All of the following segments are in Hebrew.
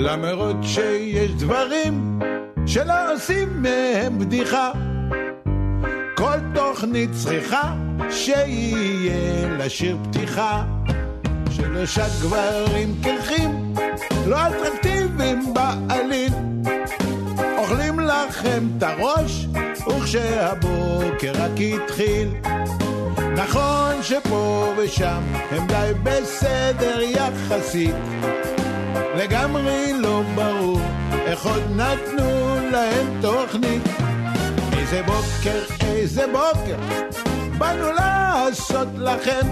למרות שיש דברים שלא עושים מהם בדיחה. כל תוכנית צריכה שיהיה לשיר פתיחה. שלושה גברים קרחים, לא אטרקטיביים בעליל. אוכלים לכם את הראש, וכשהבוקר רק התחיל. נכון שפה ושם הם די בסדר יחסית. לגמרי לא ברור איך עוד נתנו להם תוכנית. איזה בוקר, איזה בוקר, באנו לעשות לכם.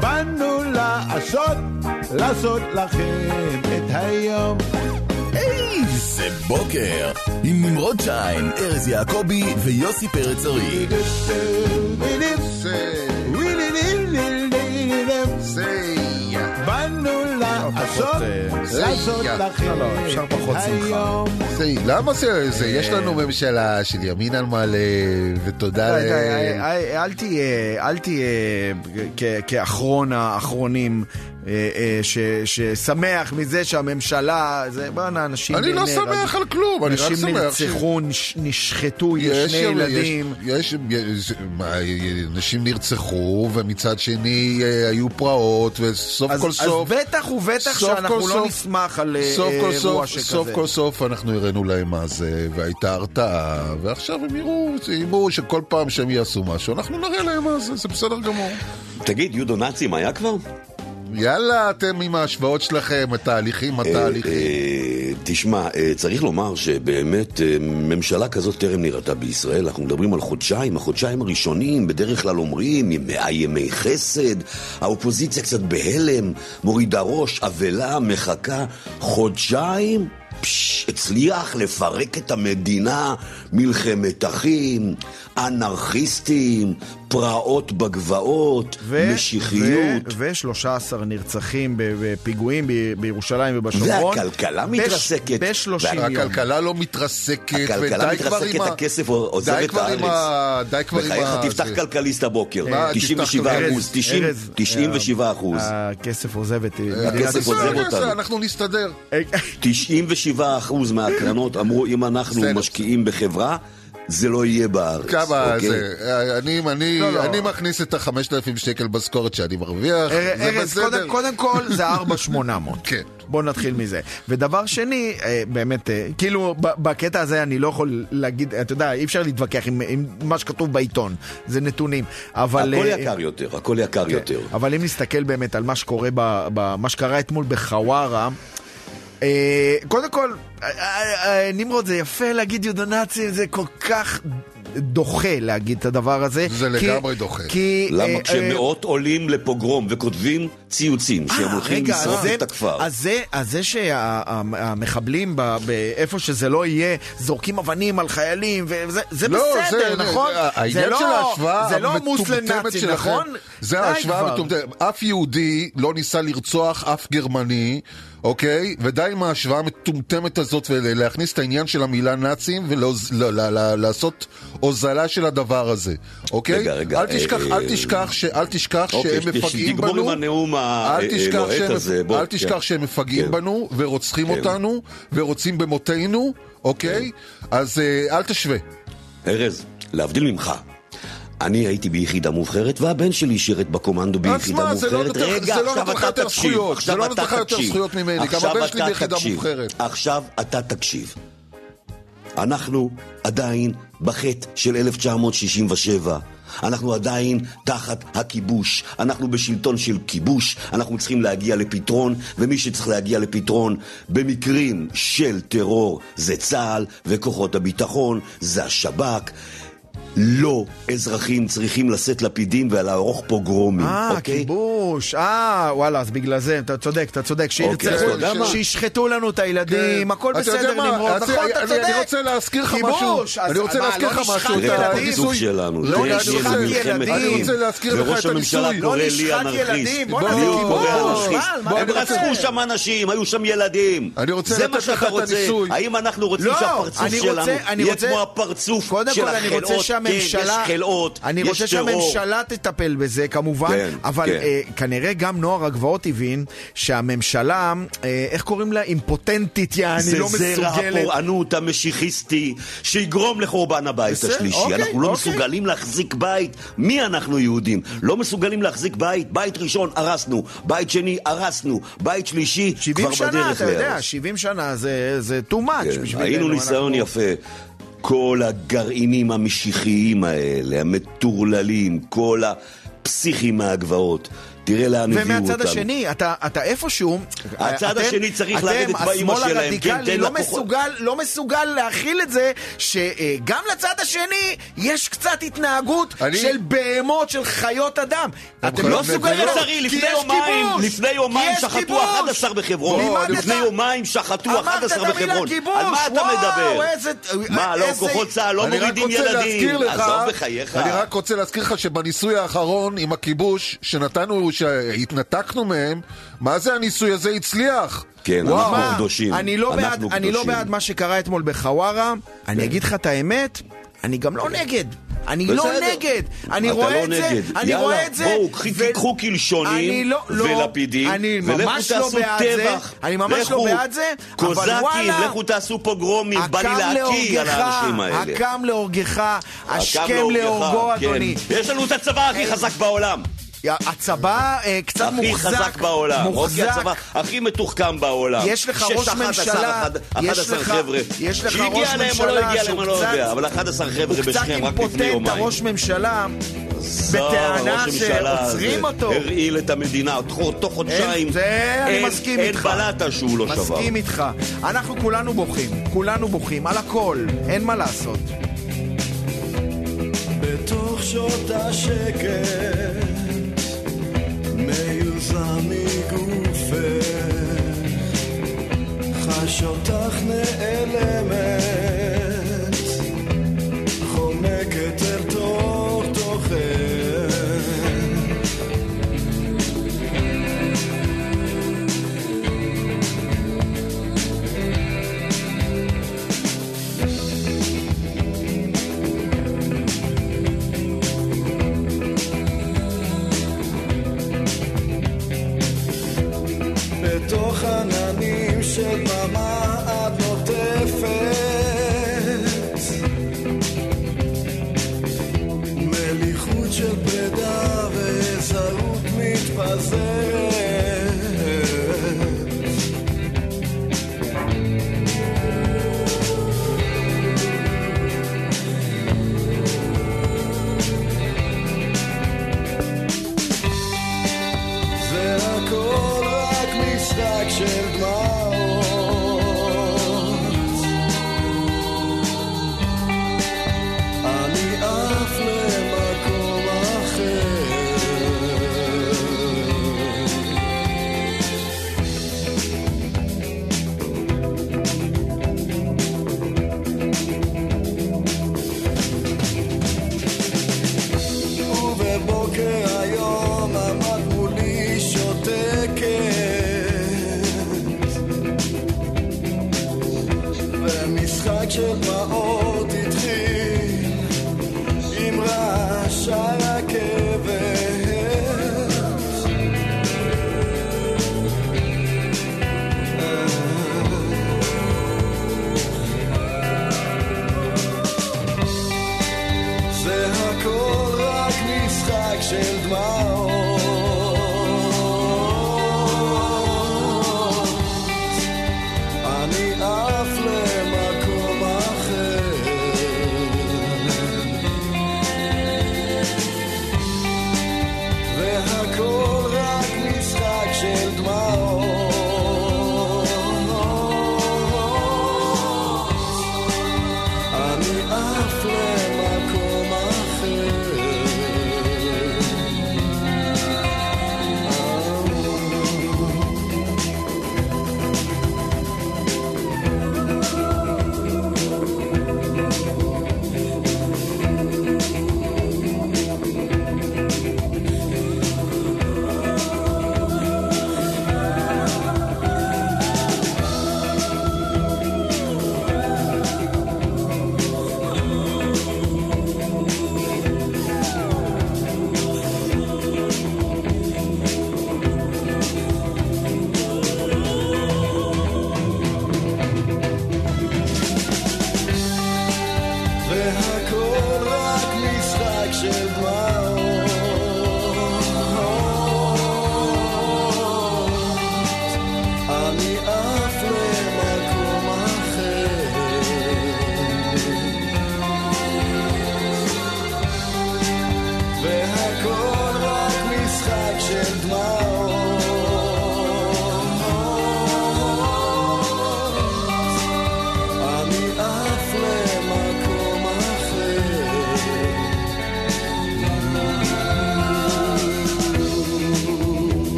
באנו לעשות, לעשות לכם את היום. איזה בוקר! עם נמרוד שיין, ארז יעקבי ויוסי פרץ ארי. לעשות, לעשות לכם לא, לא, אפשר פחות את שמחה. היום. זה, למה זה, זה, יש לנו ממשלה של ימין על מלא, ותודה די, ל... די, אל- תהיה, אל תהיה כ- כאחרון האחרונים אה, אה, ש- ששמח מזה שהממשלה, זה בואנה, אנשים... אני לא. שמח על כלום, אני רק אנשים שמח ש- נרצחו, נש- נשחטו, יש שני יש, ילדים. יש, יש, אנשים נרצחו, ומצד שני אה, היו פרעות, וסוף אז כל אז סוף... בטח ובטח שאנחנו לא סוף- נשמח על אה, סוף אירוע סוף, שכזה. סוף כל סוף אנחנו הראינו להם מה זה, והייתה הרתעה, ועכשיו הם יראו, יראו שכל פעם שהם יעשו משהו, אנחנו נראה להם מה זה, זה בסדר גמור. תגיד, יודו נאצים היה כבר? יאללה, אתם עם ההשוואות שלכם, התהליכים, התהליכים. אה, תשמע, אה, צריך לומר שבאמת אה, ממשלה כזאת טרם נראתה בישראל. אנחנו מדברים על חודשיים, החודשיים הראשונים בדרך כלל אומרים מאה ימי חסד, האופוזיציה קצת בהלם, מורידה ראש, אבלה, מחכה. חודשיים? פש, הצליח לפרק את המדינה, מלחמת אחים, אנרכיסטים, פרעות בגבעות, ו- משיחיות. ו-13 נרצחים ב- בפיגועים ב- בירושלים ובשומרון. והכלכלה מתרסקת. ב-30 יום. הכלכלה לא מתרסקת, הכלכלה ודי כבר מתרסקת, עם ה... הכסף עוזב את הארץ. ה... די כבר עם בחייך, ה... תפתח זה. כלכליסט הבוקר. מה, 97 תפתח אחוז, 90 ארז, 97 אחוז. הכסף עוזב את אה, הכסף. עוזב אותנו. אנחנו נסתדר. 97 אחוז מהקרנות אמרו, אם אנחנו. משקיעים בחברה, זה לא יהיה בארץ. כמה אוקיי? זה? אני, אני, לא, לא. אני מכניס את ה-5,000 שקל משכורת שאני מרוויח, אר- זה ארז, בסדר. קודם- קודם כל זה 4,800. כן. בוא נתחיל מזה. ודבר שני, אה, באמת, אה, כאילו, ב- בקטע הזה אני לא יכול להגיד, אתה יודע, אי אפשר להתווכח עם עם מה שכתוב בעיתון, זה נתונים. אבל... הכל אה, יקר יותר, הכל יקר כן, יותר. אבל אם נסתכל באמת על מה שקורה, ב, ב, מה שקרה אתמול בחווארה, אה, קודם כל, אה, אה, אה, נמרוד, זה יפה להגיד יודונאצים, זה כל כך דוחה להגיד את הדבר הזה. זה כי- לגמרי דוחה. כי... אה, למה אה, כשמאות עולים לפוגרום וכותבים ציוצים שהם אה, הולכים לשרוף אז זה- את הכפר. אז זה, אז זה שהמחבלים באיפה שזה לא יהיה, זורקים אבנים על חיילים, וזה זה לא, בסדר, זה, נכון? זה, העניין לא- של ההשוואה זה לא מוסלם המטומטמת נאצי, שלכם, נכון? זה ההשוואה. המטומטמת. אף יהודי לא ניסה לרצוח אף גרמני, אוקיי? ודי עם ההשוואה המטומטמת הזאת ולהכניס את העניין של המילה נאצים ולעשות הוזלה של הדבר הזה, אוקיי? רגע, רגע, אל תשכח, אה, אל תשכח, אל תשכח אוקיי, שהם מפגעים בנו. עם הנאום אל תשכח הלוהט הזה, אל תשכח כן. שהם מפגעים כן. בנו ורוצחים כן. אותנו ורוצים במותינו, אוקיי? אז אה, אל תשווה. ארז, להבדיל ממך. אני הייתי ביחידה מובחרת, והבן שלי שירת בקומנדו ביחידה לא מובחרת. נותן לך- רגע, לא עכשיו נותן אתה תקשיב. עכשיו זה לא אתה נותן לך יותר תקשיב. זכויות ממני, גם הבן שלי אתה ביחידה תקשיב. מובחרת. עכשיו אתה תקשיב. אנחנו עדיין בחטא של 1967. אנחנו עדיין תחת הכיבוש. אנחנו בשלטון של כיבוש. אנחנו צריכים להגיע לפתרון, ומי שצריך להגיע לפתרון במקרים של טרור זה צה"ל וכוחות הביטחון, זה השב"כ. לא אזרחים צריכים לשאת לפידים ולערוך פוגרומים, אה, אוקיי? כיבוש, אה, וואלה, אז בגלל זה, אתה צודק, אתה צודק, אוקיי, שירצחו, מה? שישחטו לנו את הילדים, הכל כן. יודע בסדר? נמרוד, נכון, אתה אני- צודק. אני רוצה להזכיר לך משהו. אני רוצה להזכיר לא לך משהו. תראה את הניסוי- שלנו, לא נשחט ילדים. אני רוצה להזכיר לך וראש את הניסוי. לא לי נשחט אנרכיסט. ילדים, בוא. בוא, הם רצחו. שם אנשים, היו שם ילדים. אני רוצה זה מה שאתה את רוצה. האם אנחנו רוצים לא, שהפרצוף אני שלנו רוצה- אני יהיה רוצה- כמו הפרצוף של כל אני רוצה החלאות שהממשלה... יש חלאות, אני יש רוצה טרור. שהממשלה תטפל בזה, כמובן, כן, אבל כן. אה, כנראה גם נוער הגבעות הבין שהממשלה, אה, איך קוראים לה? אימפוטנטית, יעני, זה לא זרע מסוגלת. הפורענות המשיחיסטי שיגרום לחורבן הבית בסדר, השלישי. אוקיי, אנחנו לא אוקיי. מסוגלים להחזיק בית. מי אנחנו יהודים? לא מסוגלים להחזיק בית? בית ראשון הרסנו, בית שני הרסנו, בית שלישי 70 כבר שנה, בדרך אתה יודע, להרוס. 70 שנה זה, זה too much כן, בשבילנו. היינו ניסיון אנחנו- יפה. כל הגרעינים המשיחיים האלה, המטורללים, כל הפסיכים מהגבעות. תראה לאן הביאו אותנו. ומהצד השני, אתה, אתה איפשהו... הצד אתם- השני צריך אתם, לרדת השמאל שלהם, כן, תן לא לכוחות. מסוגל, לא מסוגל להכיל את זה שגם לצד השני יש קצת התנהגות אני- של בהמות, של חיות אדם. אתם לא מסוגלים... לא לפני יש יומיים! לפני יומיים שחטו כיבוש! 11 בחברון. לפני יומיים שחטו 11 אמרת את המילה בחברון. על מה אתה מדבר? מה, לא, כוחות צה"ל לא מורידים ילדים. עזוב בחייך. אני רק רוצה להזכיר לך שבניסוי האחרון עם הכיבוש, שנתנו, שהתנתקנו מהם, מה זה הניסוי הזה הצליח? כן, וואו. אנחנו מה? קדושים. אני לא, בעד, אני לא. בעד מה שקרה אתמול בחווארה, אני אגיד לך את האמת, אני גם לא נגד. אני לא בסדר. נגד. אני רואה לא את זה. אני יאללה, רואה את זה. בואו, ו- קחו קלשונים אני לא- לא, ולפידים, אני ולכו ממש לא תעשו זה. טבח. אני ממש לכו, לא בעד זה, אבל קוזקים, וואלה, לכו תעשו פוגרומים, בא לי להקיא על האנשים האלה. הקם להורגך, השכם להורגו, כן. אדוני. יש לנו את הצבא הכי חזק בעולם. הצבא אה, קצת הכי מוחזק. חזק בעולם. מוחזק. הצבא הכי מתוחכם בעולם. יש לך ראש 11, ממשלה, אחד- יש 11 לך- חבר'ה. יש לך ראש שהגיע להם או לא ממשלה הגיע להם, שהוא אני לא קצת- יודע, אבל 11 חבר'ה הוא קצת בשכם רק לפני אימפוטנט, יומיים. הראש ממשלה, זו, בטענה ראש הממשלה שעוצרים אותו. הרעיל את המדינה, תוך חודשיים. זה אני אין- מסכים אין איתך. בלטה שהוא לא שבר. מסכים איתך. אנחנו כולנו בוכים, כולנו בוכים, על הכל, אין מה לעשות. בתוך שעות השקט מיוזם מגופך חש אותך נעלמת shake my mind.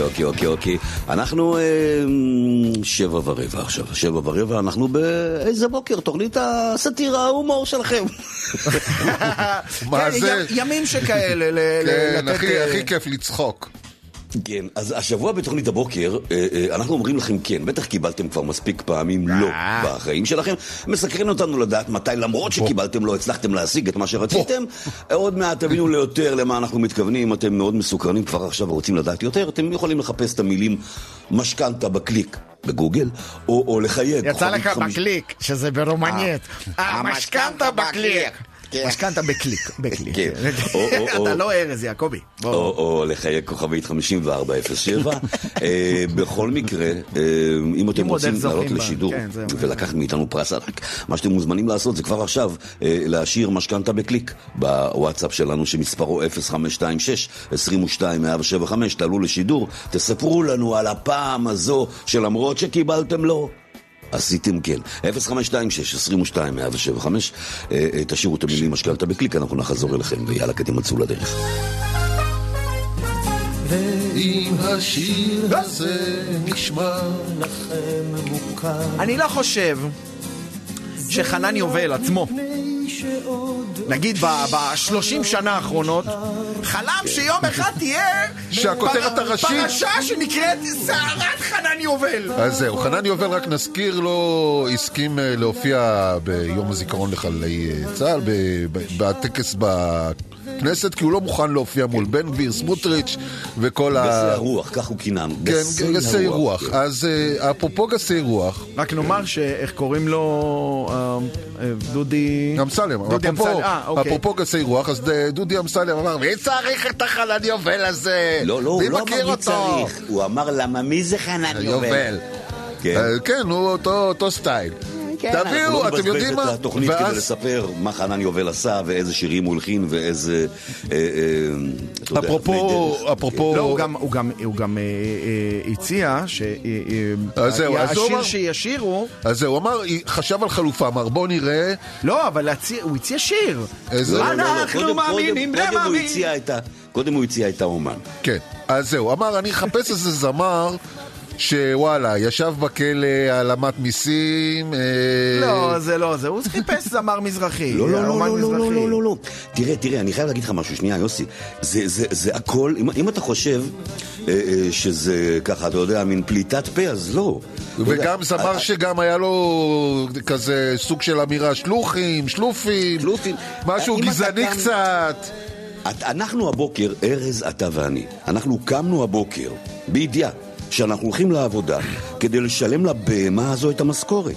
אוקיי, אוקיי, אוקיי, אוקיי. אנחנו אה, שבע ורבע עכשיו. שבע ורבע, אנחנו באיזה בוקר, תוכנית הסאטירה, ההומור שלכם. מה כן, זה? י- ימים שכאלה, כן, לתת... אה, הכי כיף לצחוק. כן, אז השבוע בתוכנית הבוקר, אה, אה, אנחנו אומרים לכם כן, בטח קיבלתם כבר מספיק פעמים לא אה. בחיים שלכם. מסקרן אותנו לדעת מתי, למרות שקיבלתם לא הצלחתם להשיג את מה שרציתם. עוד מעט תבינו ליותר למה אנחנו מתכוונים, אתם מאוד מסוקרנים כבר עכשיו ורוצים לדעת יותר, אתם יכולים לחפש את המילים משכנתה בקליק בגוגל, או, או לחייג. יצא לך חמיש- בקליק, שזה ברומנית. המשכנתה בקליק. כן. משכנתה בקליק, בקליק. כן. או- אתה לא ארז, יעקבי. או, לחייג כוכבית 5407. אה, בכל מקרה, אה, אם אתם רוצים לעלות לשידור כן. ולקחת מאיתנו פרס ענק, מה שאתם מוזמנים לעשות זה כבר עכשיו אה, להשאיר משכנתה בקליק בוואטסאפ שלנו שמספרו 0526-22-175, תעלו לשידור, תספרו לנו על הפעם הזו שלמרות שקיבלתם לא. עשיתם כן. 0526-22-175, אה, אה, תשאירו את המילים משכנתה בקליק, אנחנו נחזור אליכם, ויאללה, קדימה צאו לדרך. אם השיר הזה נשמע אני לא חושב שחנן יובל עצמו, נגיד ב-30 שנה האחרונות, חלם שיום אחד תהיה שהכותרת הראשית- פרשה שנקראת סערת חנן יובל. אז זהו, חנן יובל, רק נזכיר, לא הסכים אה, להופיע ביום הזיכרון לחללי אה, צה"ל, בטקס בכנסת, כי הוא לא מוכן להופיע מול בן גביר, סמוטריץ' וכל ה... גסי הרוח, כך הוא כינם. כן, גסי רוח. כן. אז אה, אפרופו גסי רוח, רק נאמר שאיך קוראים לו אה, אה, דודי... אמסלם, דודי אמסלם, אה, אוקיי. אפרופו גסי רוח, אז דודי אמסלם אמר, מי צריך את החנן יובל הזה? לא, לא, הוא לא אמר מי? צריך, הוא אמר למה מי זה חנן יובל. כן. כן, הוא אותו סטייל. אנחנו תביאו, לא אתם יודעים נבזבז מה? את התוכנית כדי לספר מה חנן יובל עשה ואיזה שירים הוא הלחין ואיזה... אה, אה, אפרופו. אפרופו... לא, הוא גם, הוא גם, הוא גם אה, אה, הציע אז זהו, אז הוא שהשיר שישירו, אז זהו, הוא אמר, חשב על חלופה, אמר בוא נראה לא, אבל הוא הציע שיר. איזה- לא, לא, לא, לא, אנחנו קודם- מאמינים ה- קודם הוא הציע את האומן. כן, אז זהו, אמר, אני אחפש איזה זמר שוואלה, ישב בכלא, העלמת מיסים, אה, לא, זה לא זה, הוא חיפש זמר מזרחי. לא, לא, לא, לא, לא, לא. לא, לא, לא. תראה, תראה, אני חייב להגיד לך משהו, שנייה, יוסי. זה, זה, זה הכל, אם, אם אתה חושב אה, אה, שזה ככה, אתה יודע, מין פליטת פה, אז לא. וגם זמר שגם היה לו כזה סוג של אמירה שלוחים, שלופים. משהו גזעני קצת. את, אנחנו הבוקר, ארז, אתה ואני, אנחנו קמנו הבוקר בידיעה שאנחנו הולכים לעבודה כדי לשלם לבהמה הזו את המשכורת.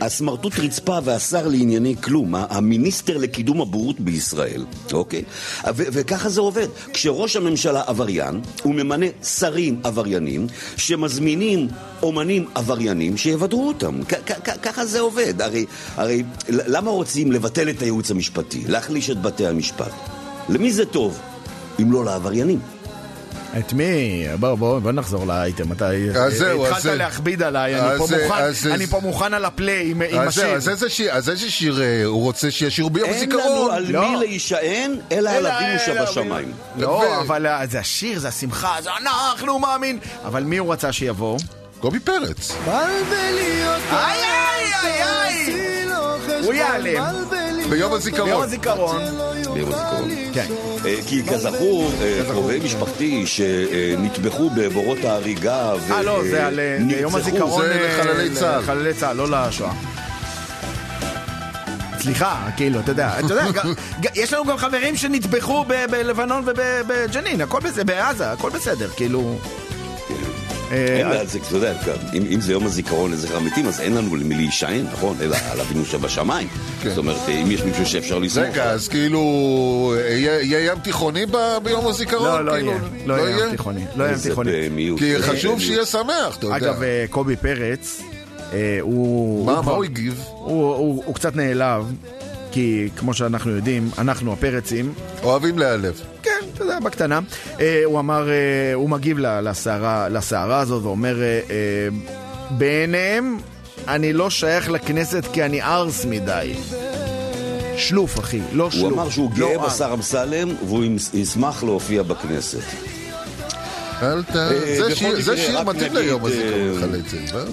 הסמרטוט רצפה והשר לענייני כלום, המיניסטר לקידום הבורות בישראל, אוקיי? ו- וככה זה עובד. כשראש הממשלה עבריין, הוא ממנה שרים עבריינים, שמזמינים אומנים עבריינים שיבדרו אותם. כ- כ- ככה זה עובד. הרי, הרי למה רוצים לבטל את הייעוץ המשפטי? להחליש את בתי המשפט? למי זה טוב? אם לא לעבריינים. את מי? בוא, בוא, בוא נחזור לאייטם. אתה אז זהו, אז התחלת זה- להכביד עליי, אני אז פה זה- מוכן- אז זה- אני פה מוכן על הפליי עם השיר. אז איזה שיר, אז איזה שיר אה, הוא רוצה שישירו ביום אין לנו הזיכרון? על לא. מי להישען, אלא על אבינו שבשמיים. לא, ו- אבל אה, זה השיר, זה השמחה, זה אנחנו מאמין. אבל מי הוא רצה שיבוא? קובי פרץ. בלבלי אותו איי, איי, איי, איי. הוא ייעלם. ביום הזיכרון. ביום הזיכרון. ביום הזיכרון. כן. אה, כי כזכור, אה, קרובי משפחתי שנטבחו בבורות ההריגה אה, לא, זה על אה, ונרצחו, הזיכרון. זה לחללי צה"ל. לחללי צה"ל, לא לשואה. סליחה, כאילו, אתה יודע, אתה יודע, יש לנו גם חברים שנטבחו בלבנון ובג'נין, הכל בסדר, בעזה, הכל בסדר, כאילו... אתה יודע, אם, אם זה יום הזיכרון לזכר המתים, אז אין לנו למי להישען, נכון? אלא על אבינו שבשמיים. כן. זאת אומרת, אם יש מישהו שאפשר לסמוך. רגע, אז כאילו, יהיה יהיה ים תיכוני ב- ביום הזיכרון? לא, לא כאילו, יהיה, לא יהיה ים תיכוני, לא יהיה ים תיכוני. כי איזה חשוב. שיהיה שמח, אתה יודע. אגב, אה, קובי פרץ, אה, הוא... מה הוא מה כבר- הוא הגיב? הוא קצת נעלב, כי כמו שאנחנו יודעים, אנחנו הפרצים, אוהבים להיעלב. אתה יודע, בקטנה. אה, הוא אמר, אה, הוא מגיב ל- לסערה, הזאת ואומר, אה, בעיניהם אני לא שייך לכנסת כי אני ארס מדי. שלוף, אחי, לא שלוף. הוא אמר שהוא לא גאה. בשר אמסלם והוא ישמח להופיע בכנסת. אל ת... אה, זה שיר- מתאים ליום הזה, אה.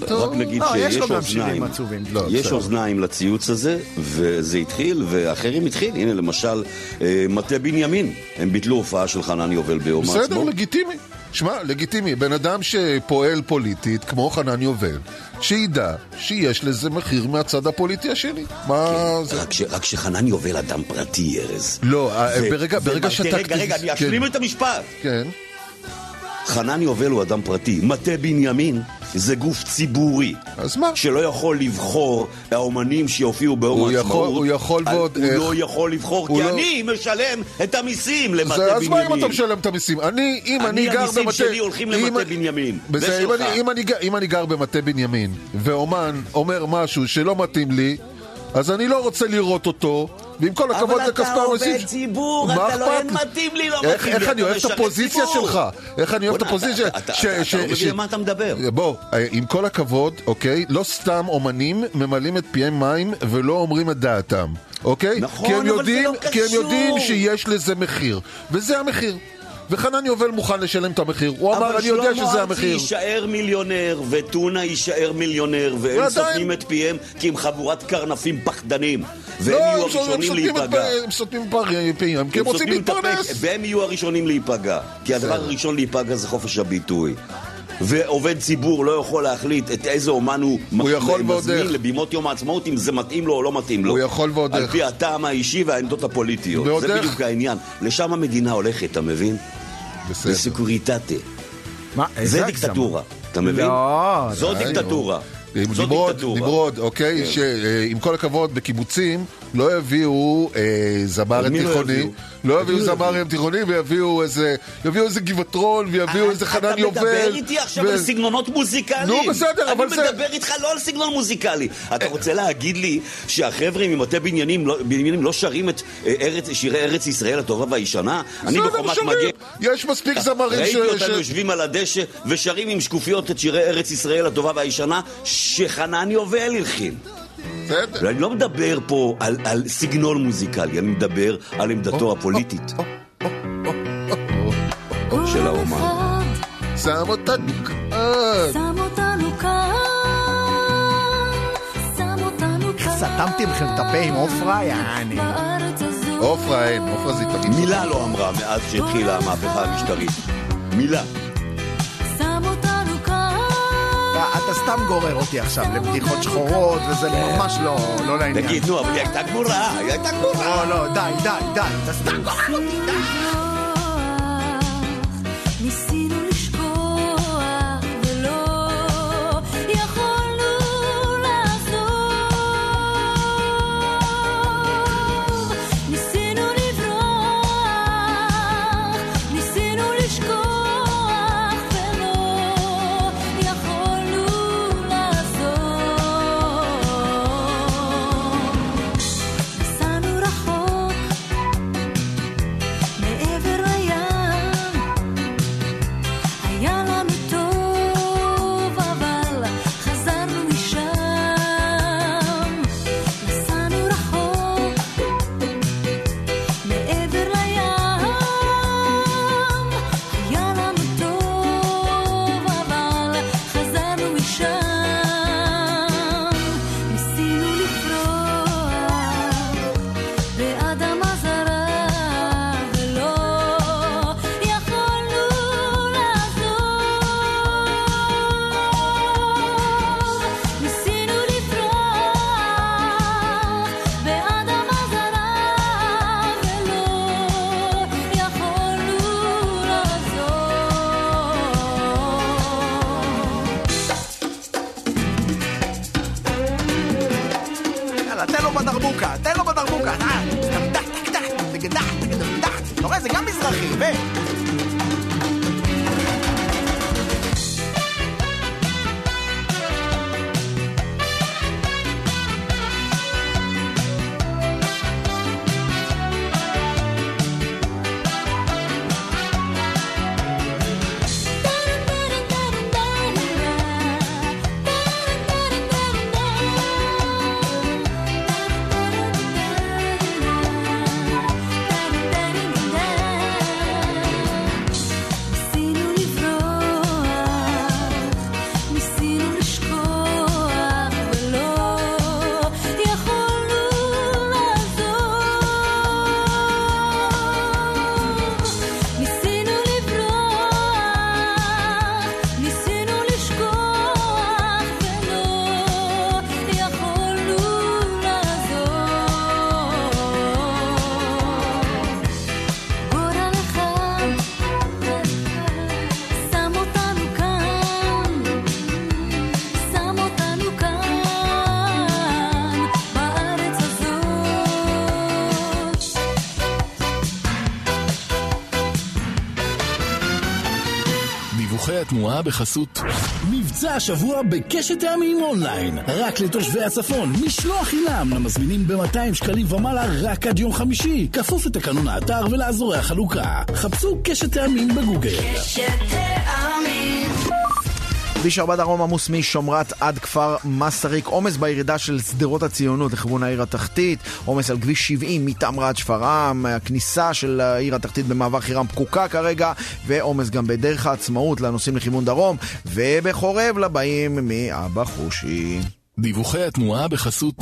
לא, טוב. רק נגיד לא, יש שיש לו גם שירים אוזניים. עצובים. לא, יש בסדר. אוזניים לציוץ הזה, וזה התחיל, ואחרים התחיל. הנה, למשל, אה, מטה בנימין, הם ביטלו הופעה של חנן יובל ביום בסדר, העצמאות. לגיטימי. שמע, לגיטימי. בן אדם שפועל פוליטית, כמו חנן יובל, שידע שיש לזה מחיר מהצד הפוליטי השני. מה זה? רק ש- רק שחנן יובל אדם פרטי, ארז. לא, ו- ברגע- ברגע שאתה... רגע, רגע, אני כן, אשלים את המשפט. כן. חנן יובל הוא אדם פרטי. מטה בנימין זה גוף ציבורי. אז מה? שלא יכול לבחור האומנים שיופיעו הוא העצמאות. יכול- הוא יכול ועוד הוא איך. לא יכול לבחור, הוא כי לא- אני משלם את המיסים למטה זה, אז בנימין. מה אם אתה משלם את המיסים? אני, אם אני, אני גר המיסים במטה... שלי הולכים אם- למטה בנימין, בסדר, אם. אני, אם, אני, אם אני גר במטה בנימין, ואומן אומר משהו שלא מתאים לי, אז אני לא רוצה לראות אותו, ועם כל הכבוד אבל אתה לכספי המיסים... עובד ציבור, אתה לא לי? מתאים לי, לא איך, מתאים איך לי, אני אתה אוהב את הפוזיציה. שלך? איך אני אוהב את הפוזיציה? אתה- אתה- אתה- אתה לא מה אתה מדבר. בוא, אה, עם כל הכבוד, אוקיי? לא סתם אומנים ממלאים את פיהם מים ולא אומרים את דעתם, אוקיי? נכון, אבל זה לא כי הם קשור. יודעים שיש לזה מחיר, וזה המחיר. וחנן יובל מוכן לשלם את המחיר. הוא אמר, אני יודע שזה אבל שלמה המחיר. ארצי יישאר מיליונר, וטונה יישאר מיליונר, והם ועדיין- סותמים את פיהם כי הם חבורת קרנפים פחדנים. והם לא, יהיו הראשונים את להיפגע. הם סותמים פ- פיהם, כי הם רוצים את להתפרנס. והם יהיו הראשונים להיפגע. כי הדבר. הראשון להיפגע זה חופש הביטוי. ועובד ציבור לא יכול להחליט את איזה אומן הוא, הוא יכול מזמין. לבימות יום העצמאות, אם זה מתאים לו או לא מתאים לו. הוא יכול ועוד על איך. פי הטעם האישי והעמדות הפוליטיות. ועוד זה. בדיוק העניין. לשם המדינה הולכת, אתה מבין? בסדר. לסקוריטטה. מה, איזה זה? דיקטטורה, אתה מבין? לא, זו די, דיקטטורה. נמרוד. נמרוד, אוקיי? כן. שעם כל הכבוד, בקיבוצים לא יביאו אה, זמר את מי לא תיכוני, יביאו? לא יביאו מי לא זמר תיכוני ויביאו איזה יביאו איזה גבעטרון ויביאו איזה חנן יובל. אתה מדבר איתי עכשיו על סגנונות מוזיקליים. נו, בסדר, אבל זה- אני מדבר איתך לא על סגנון מוזיקלי. אתה רוצה להגיד לי שהחבר'ה ממטה בניינים לא- לא שרים את אה, שירי ארץ ישראל הטובה והישנה? אני בחומת. מגן... יש מספיק זמרים ש... ראיתי אותם יושבים על הדשא ושרים עם שקופיות את שירי ארץ ישראל הטובה והישנה שחנן יובל הלחין. בסדר. ואני לא מדבר פה על, על סגנון מוזיקלי, אני מדבר על עמדתו הפוליטית של האומן. שם אותנו כאן. שם אותנו כאן, שם אותנו כאן. סתמתי לכם את הפה עם עופרה, יעני. עופרה אין, עופרה זה תמיד. מילה לא אמרה מאז שהתחילה המהפכה המשטרית. מילה. אתה סתם גורר אותי עכשיו לבדיחות שחורות, וזה ממש לא לא לעניין. תגיד, נו, אבל היא הייתה גמורה, היא הייתה גמורה. לא, לא, די, די, די, אתה סתם גורר אותי, די. התנועה בחסות מבצע השבוע בקשת טעמים אונליין. רק לתושבי הצפון משלוח חינם. למזמינים ב-200 שקלים ומעלה רק עד יום חמישי. כפוף לתקנון האתר ולאזורי החלוקה. חפשו קשת טעמים בגוגל כביש 4 דרום עמוס משומרת עד כפר מסריק, עומס בירידה של שדרות הציונות לכיוון העיר התחתית, עומס על כביש 70 מתמרה עד שפרעם, הכניסה של העיר התחתית במעבר חירם פקוקה כרגע, ועומס גם בדרך העצמאות לנוסעים לכיוון דרום, ובחורב לבאים מאבא חושי. דיווחי התנועה בחסות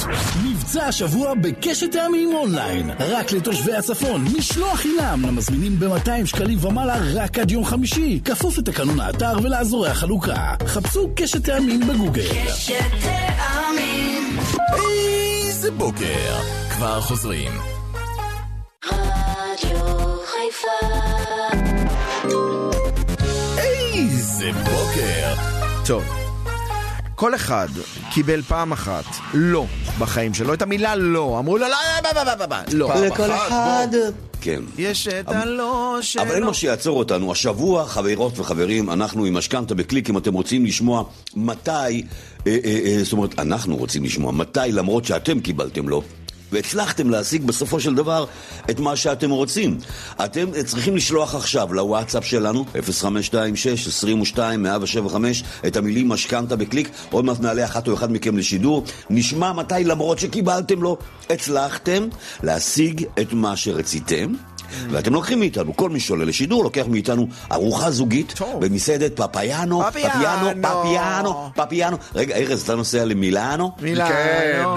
מבצע השבוע בקשת טעמים אונליין. רק לתושבי הצפון משלוח חינם למזמינים ב-200 שקלים ומעלה רק עד יום חמישי. כפוף לתקנון האתר ולאזורי החלוקה. חפשו קשת טעמים בגוגל. איזה בוקר. כבר חוזרים. רדיו חיפה. איזה בוקר. טוב. כל אחד קיבל פעם אחת לא בחיים שלו את המילה לא. אמרו לו לא, לא, לא, לא, לא, לא. לכל אחת, אחד... כן. יש את הלא שלו. אבל אין מה שיעצור אותנו. השבוע, חברות וחברים, אנחנו עם משכנתה בקליק, אם אתם רוצים לשמוע מתי, אה, אה, אה, זאת אומרת, אנחנו רוצים לשמוע מתי, למרות שאתם קיבלתם לא. והצלחתם להשיג בסופו של דבר את מה שאתם רוצים. אתם צריכים לשלוח עכשיו לוואטסאפ שלנו, 0526-22-175, את המילים משכנתה בקליק, עוד מעט נעלה אחת או אחד מכם לשידור. נשמע מתי למרות שקיבלתם לו, הצלחתם להשיג את מה שרציתם. ואתם לוקחים מאיתנו, כל מי שעולה לשידור לוקח מאיתנו ארוחה זוגית. במסעדת פפיאנו, פפיאנו. פפיאנו, פפיאנו. רגע, ארז, אתה נוסע למילאנו? מילה, כן. לא.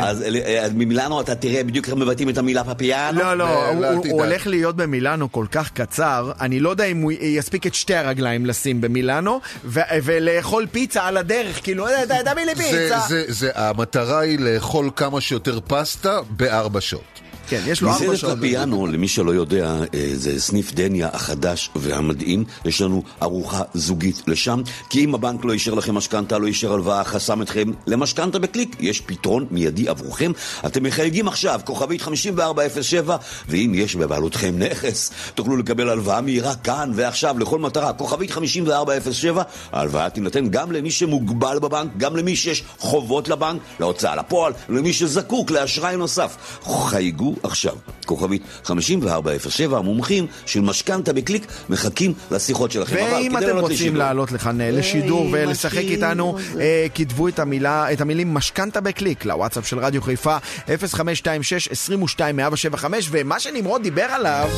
אז אה, אז ממילאנו אתה תראה בדיוק איך מבטאים את המילה פפיאנו. לא, לא, לא, הוא-. הוא הולך להיות במילאנו כל כך קצר, אני לא יודע אם הוא יספיק את שתי הרגליים לשים במילאנו, ו- ולאכול פיצה על הדרך, כאילו, "אה, תביא לי זה, פיצה. זה, זה, המטרה היא לאכול כמה שיותר פסטה בארבע שעות. כן, יש לו ארבע מסעדת שעות. פפיאנו, למי שלא יודע, אה, זה סניף דניה החדש והמדהים. יש לנו ארוחה זוגית לשם, כי אם הבנק לא אישר לכם משכנתה, לא אישר הלוואה, חסם אתכם למשכנתה בקליק, יש פתרון מיידי עבורכם. אתם מחייגים עכשיו, כוכבית 5407, ואם יש בבעלותכם נכס, תוכלו לקבל הלוואה מהירה כאן ועכשיו לכל מטרה. כוכבית 5407, ההלוואה תינתן גם למי שמוגבל בבנק, גם למי שיש חובות לבנק, להוצאה לפועל, למי שזקוק לאשראי נוסף. חייגו עכשיו, כוכבית 5407, המומחים של משכנתה בקליק מחכים לשיחות שלכם. ואם אתם רוצים לעלות לכאן אה, לשידור ולשחק. איתנו, אה, כתבו את המילים משכנתה בקליק לוואטסאפ של רדיו חיפה 0526-22-175 ומה שנמרוד דיבר עליו,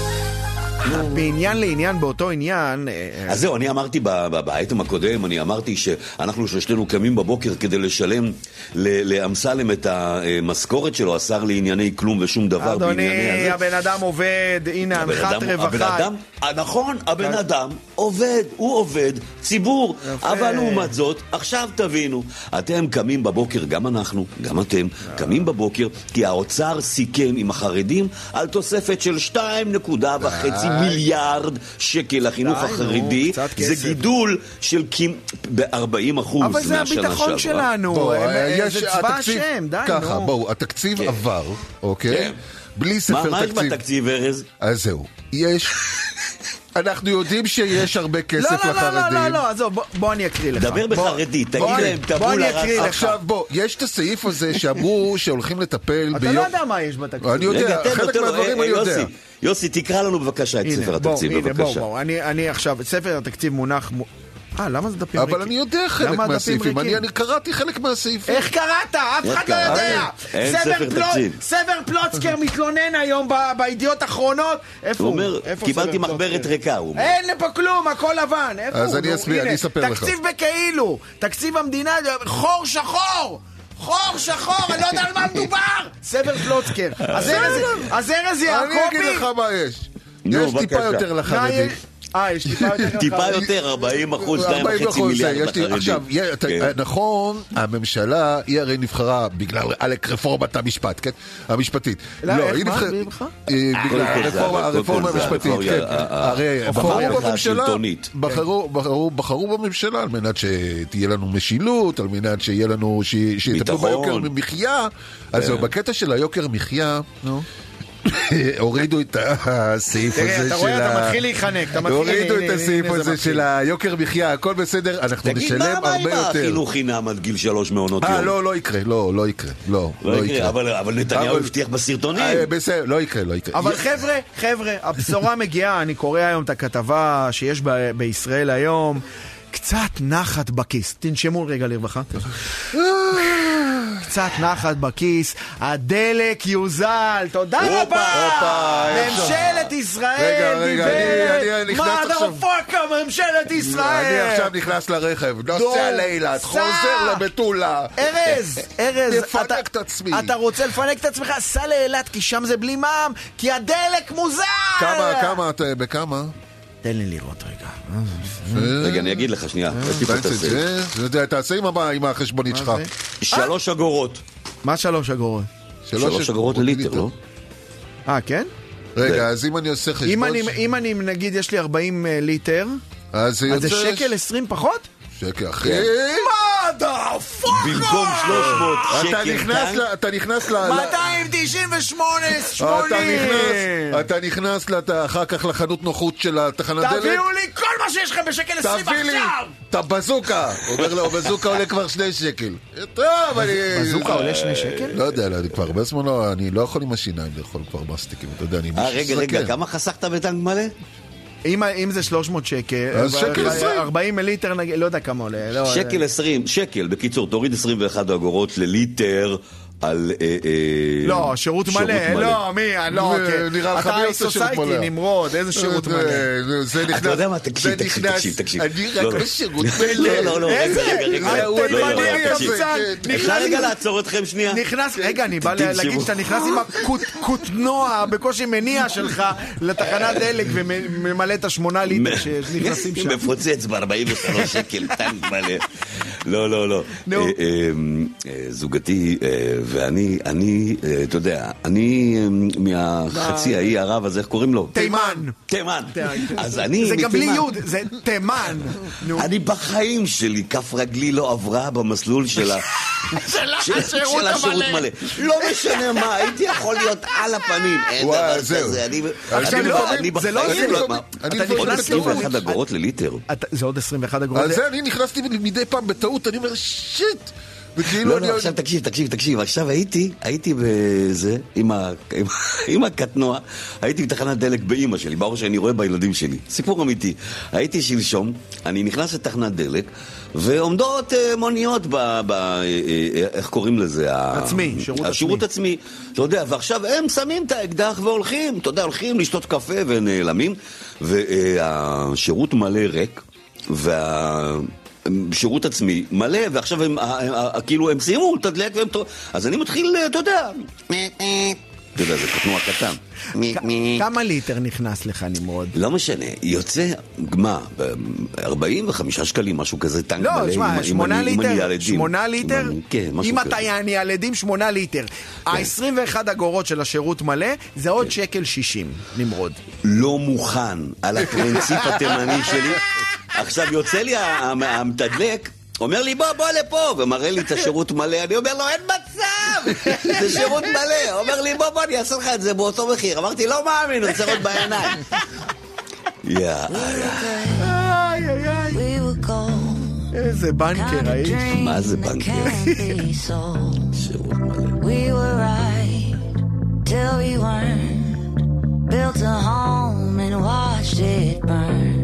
בעניין לעניין באותו עניין, אה, אז זהו, אני אמרתי באייטם הקודם, אני אמרתי שאנחנו שלושתנו קמים בבוקר כדי לשלם לאמסלם את המשכורת שלו, השר לענייני כלום ושום דבר אדוני. הבן אדם עובד, הנה הנחת רווחה. אדם, אה, נכון, הבן אדם עובד, הוא עובד ציבור. אבל לעומת זאת, עכשיו תבינו, אתם קמים בבוקר, גם אנחנו, גם אתם, קמים בבוקר, כי האוצר סיכם עם החרדים על תוספת של 2.5 מיליארד שקל לחינוך די, נו, החרדי. זה. גידול של ב-40 אחוז אבל זה מהשנה הביטחון שעברה. שלנו, אה, אה, זה צבא השם, די, ככה, נו. בואו, התקציב כן. עבר, אוקיי? בלי מה ספר מה יש תקציב. בתקציב, ארז? אז זהו. יש... אנחנו יודעים שיש הרבה לא, כסף לא, לא, לא, לחרדים. לא, לא, עזוב, בוא- בוא אני אקריא לך. דבר בחרדית, תגיד להם, בוא טבולה אני אקריא ראסה. לך. עכשיו בוא, יש את הסעיף הזה שאמרו שהולכים לטפל אתה לא יודע מה יש בתקציב. אני יודע, חלק מהדברים אה, אני יודע. יוסי, יוסי, תקרא לנו בבקשה את ספר התקציב, הנה, בוא, בבקשה. אני עכשיו, ספר התקציב מונח... אה, למה זה דפים ריקים? אבל אני יודע חלק מהסעיפים, אני? אני קראתי חלק מהסעיפים. איך קראת? אף אחד לא? יודע. אין סבר ספר פלוט- תקציב. סבר פלוצקר מתלונן היום בידיעות אחרונות. איפה הוא הוא? אומר, קיבלתי מחברת? ריקה, הוא אומר. אין פה כלום, הכל לבן. איפה אז הוא? אני נו, אסביר, אני אספר לך. תקציב בכאילו. תקציב המדינה, חור שחור. חור שחור, אני לא יודע על מה מדובר! סבר פלוצקר. אז ארז- אז ארז אני אגיד יעקבי... לך מה יש. יש טיפה. יותר לחרדים. אה, יש טיפה יותר טיפה לחרדים. יותר, 40 אחוז, 40 2.5 מיליארד לחרדים. עכשיו, כן. נכון, הממשלה, היא הרי נבחרה בגלל עלק רפורמת המשפט, כן? המשפטית. לא, איך, היא? נבחרה- נבחר? אה, בגלל הרפורמה- המשפטית, כן. הרי המערכה בחרו בממשלה, על מנת שתהיה לנו משילות, על מנת שיהיה לנו, שיטפלו. ביוקר מחיה. אז זהו, בקטע של היוקר מחיה, הורידו את הסעיף הזה של תראה, אתה רואה, אתה ה- מתחיל להיחנק, אתה מתחיל... הורידו את הסעיף הזה. של היוקר מחיה, הכל בסדר, אנחנו תגיד, מה נשלם מה עם הרבה יותר. החינוך חינם עד גיל שלוש מעונות יום? אה, לא, לא יקרה, לא, לא יקרה, לא, לא יקרה, אבל- אבל נתניהו הבטיח בסרטונים. אה, בסדר, לא יקרה, לא יקרה. אבל חבר'ה, חבר'ה, הבשורה מגיעה, אני קורא היום את הכתבה שיש ב- בישראל היום. קצת נחת בכיס. תנשמו רגע לרווחה. קצת נחת בכיס, הדלק יוזל, תודה הופה, רבה! הופה, איך ממשלת ישראל עכשיו- פאקה ממשלת ישראל! אני עכשיו נכנס לרכב, נוסע לאילת. חוזר למטולה. ארז, ארז, תפנק את עצמי. אתה רוצה לפנק את עצמך? סע לאילת, כי שם זה בלי מע"מ, כי הדלק מוזל! כמה, כמה, אתה- בכמה? תן לי לראות רגע. רגע, אני אגיד לך שנייה, תעשה עם החשבונית שלך. שלוש אגורות. מה שלוש אגורות? שלוש אגורות לליטר, לא? אה, כן? רגע, אז אם אני עושה חשבון... אם אני, ש- אם אני, נגיד, יש לי 40 אה, ליטר, אז זה. שקל 20 פחות? שקל, אחי. מה the fuck? במקום 300 אתה שקל נכנס כאן, ל... אתה נכנס ל... ל- 298, 80! אתה נכנס, אתה נכנס אחר כך לחנות נוחות של התחנת דלק, תביאו לי כל מה שיש לכם בשקל 20 תביא לי עכשיו! את הבזוקה. אומר לו, בזוקה עולה כבר שני שקל. טוב, אני... בזוקה עולה שני שקל? לא יודע, לא, אני כבר הרבה זמן לא, אני לא יכול עם השיניים לאכול כבר מסטיקים, אתה יודע, אני אה, רגע, רגע. כמה חסכת בטנק מלא? אם, אם זה 300 שקל, אז שקל 20. 40 מיליטר, נגיד, לא יודע כמה עולה. לא, שקל 20, שקל, בקיצור, תוריד 21 אגורות לליטר על... אה, אה, לא, שירות מלא, לא, מי, לא, זה כן. נראה לך אתה מי עושה שירות סוסייטי, מלא? נמרוד, איזה שירות זה- מלא. זה- נכנס... אתה יודע מה, תקשיב, תקשיב, תקשיב, תקשיב. אני לא, רק לא. בשירות לא, מלא. לא, לא, רגע, איזה? רגע, רגע. אה, לא, לא, רגע, אפשר רגע לעצור אתכם שנייה? נכנס, רגע, אני בא. להגיד שאתה נכנס עם הקוטנוע, בקושי מניע שלך, לתחנת דלק וממלא את השמונה ליטר שנכנסים שם. מפוצץ ב-43 שקל, טנק מלא. לא, לא, לא. אה, אה, אה, זוגתי אה, ואני, אני, אה, אתה יודע, אני אה, מהחצי האי ערב, אז איך קוראים לו? תימן. תימן. אז אני זה גם בלי מתימן. יוד, זה תימן. אני בחיים שלי, כף רגלי לא עברה במסלול של ה... של של השירות. מלא. לא משנה מה, הייתי יכול להיות על הפנים. אין דבר. כזה. אני לא, לא בחיים זה. לא... מה? אני לפעמים בטעות- 21 אגורות לליטר. זה עוד 21 אגורות. על זה אני נכנסתי מדי פעם בטעות, אני אומר שיט. וכאילו לא, אני... לא, עכשיו תקשיב, תקשיב, תקשיב. עכשיו הייתי, הייתי בזה, עם ה- עם- עם הקטנוע, הייתי בתחנת דלק באימא שלי, ברור שאני רואה בילדים שלי. סיפור אמיתי. הייתי שלשום, אני נכנס לתחנת דלק, ועומדות אה, מוניות ב... ב- אה, אה, איך קוראים לזה? ה- עצמי, שירות השירות עצמי. אתה יודע, ועכשיו הם שמים את האקדח והולכים, אתה יודע, הולכים לשתות קפה ונעלמים, והשירות מלא ריק, וה... שירות עצמי מלא, ועכשיו הם, כאילו, הם סיימו לתדלק והם... אז אני מתחיל, אתה יודע, אתה יודע, זה קטנוע קטן. כמה ליטר נכנס לך, נמרוד? לא משנה, יוצא, מה, 45 שקלים, משהו כזה, טנק מלא, לא, אם- תשמע, אם אני- אם אני ליטר, ילדים. שמונה אם ליטר, אני- כן, משהו אם כזה. אתה יעני ילדים, שמונה ליטר. ה-21 אגורות של השירות מלא, זה עוד שקל 60, נמרוד. לא מוכן על הפרינציפ התימני שלי. עכשיו יוצא לי המתדלק, אומר לי בוא בוא לפה, ומראה לי את השירות מלא, אני אומר לו אין מצב, זה שירות מלא, אומר לי בוא בוא אני אעשה לך את זה באותו מחיר, אמרתי לא מאמין, אני צריך בעיניים. איזה בנקר, האיש. מה זה בנקר? שירות מלא. We were right till we weren't. Built a home and watched it burn.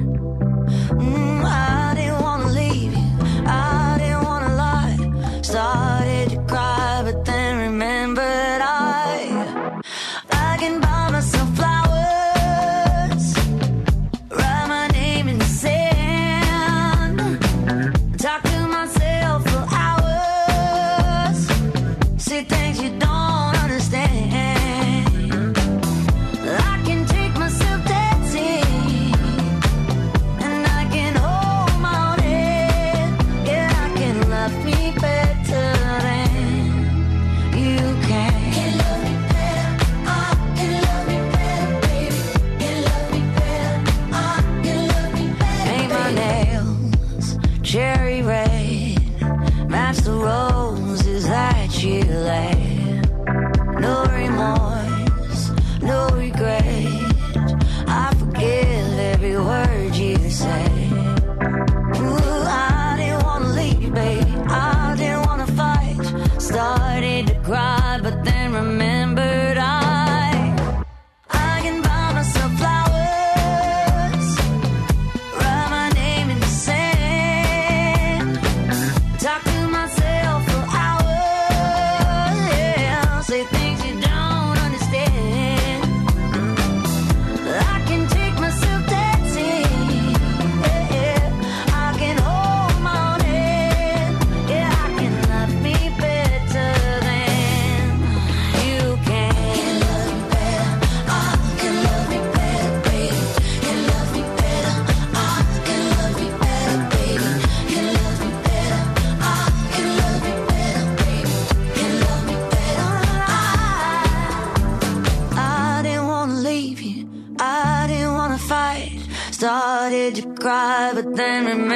then remember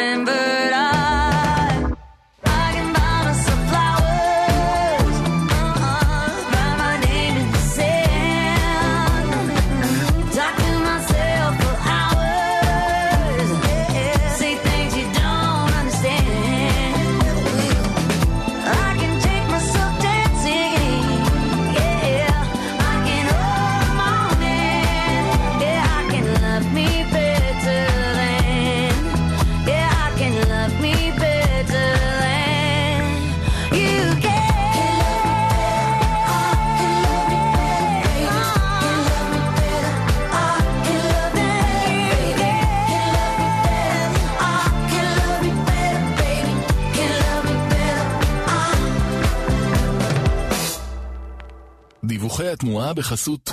בחסות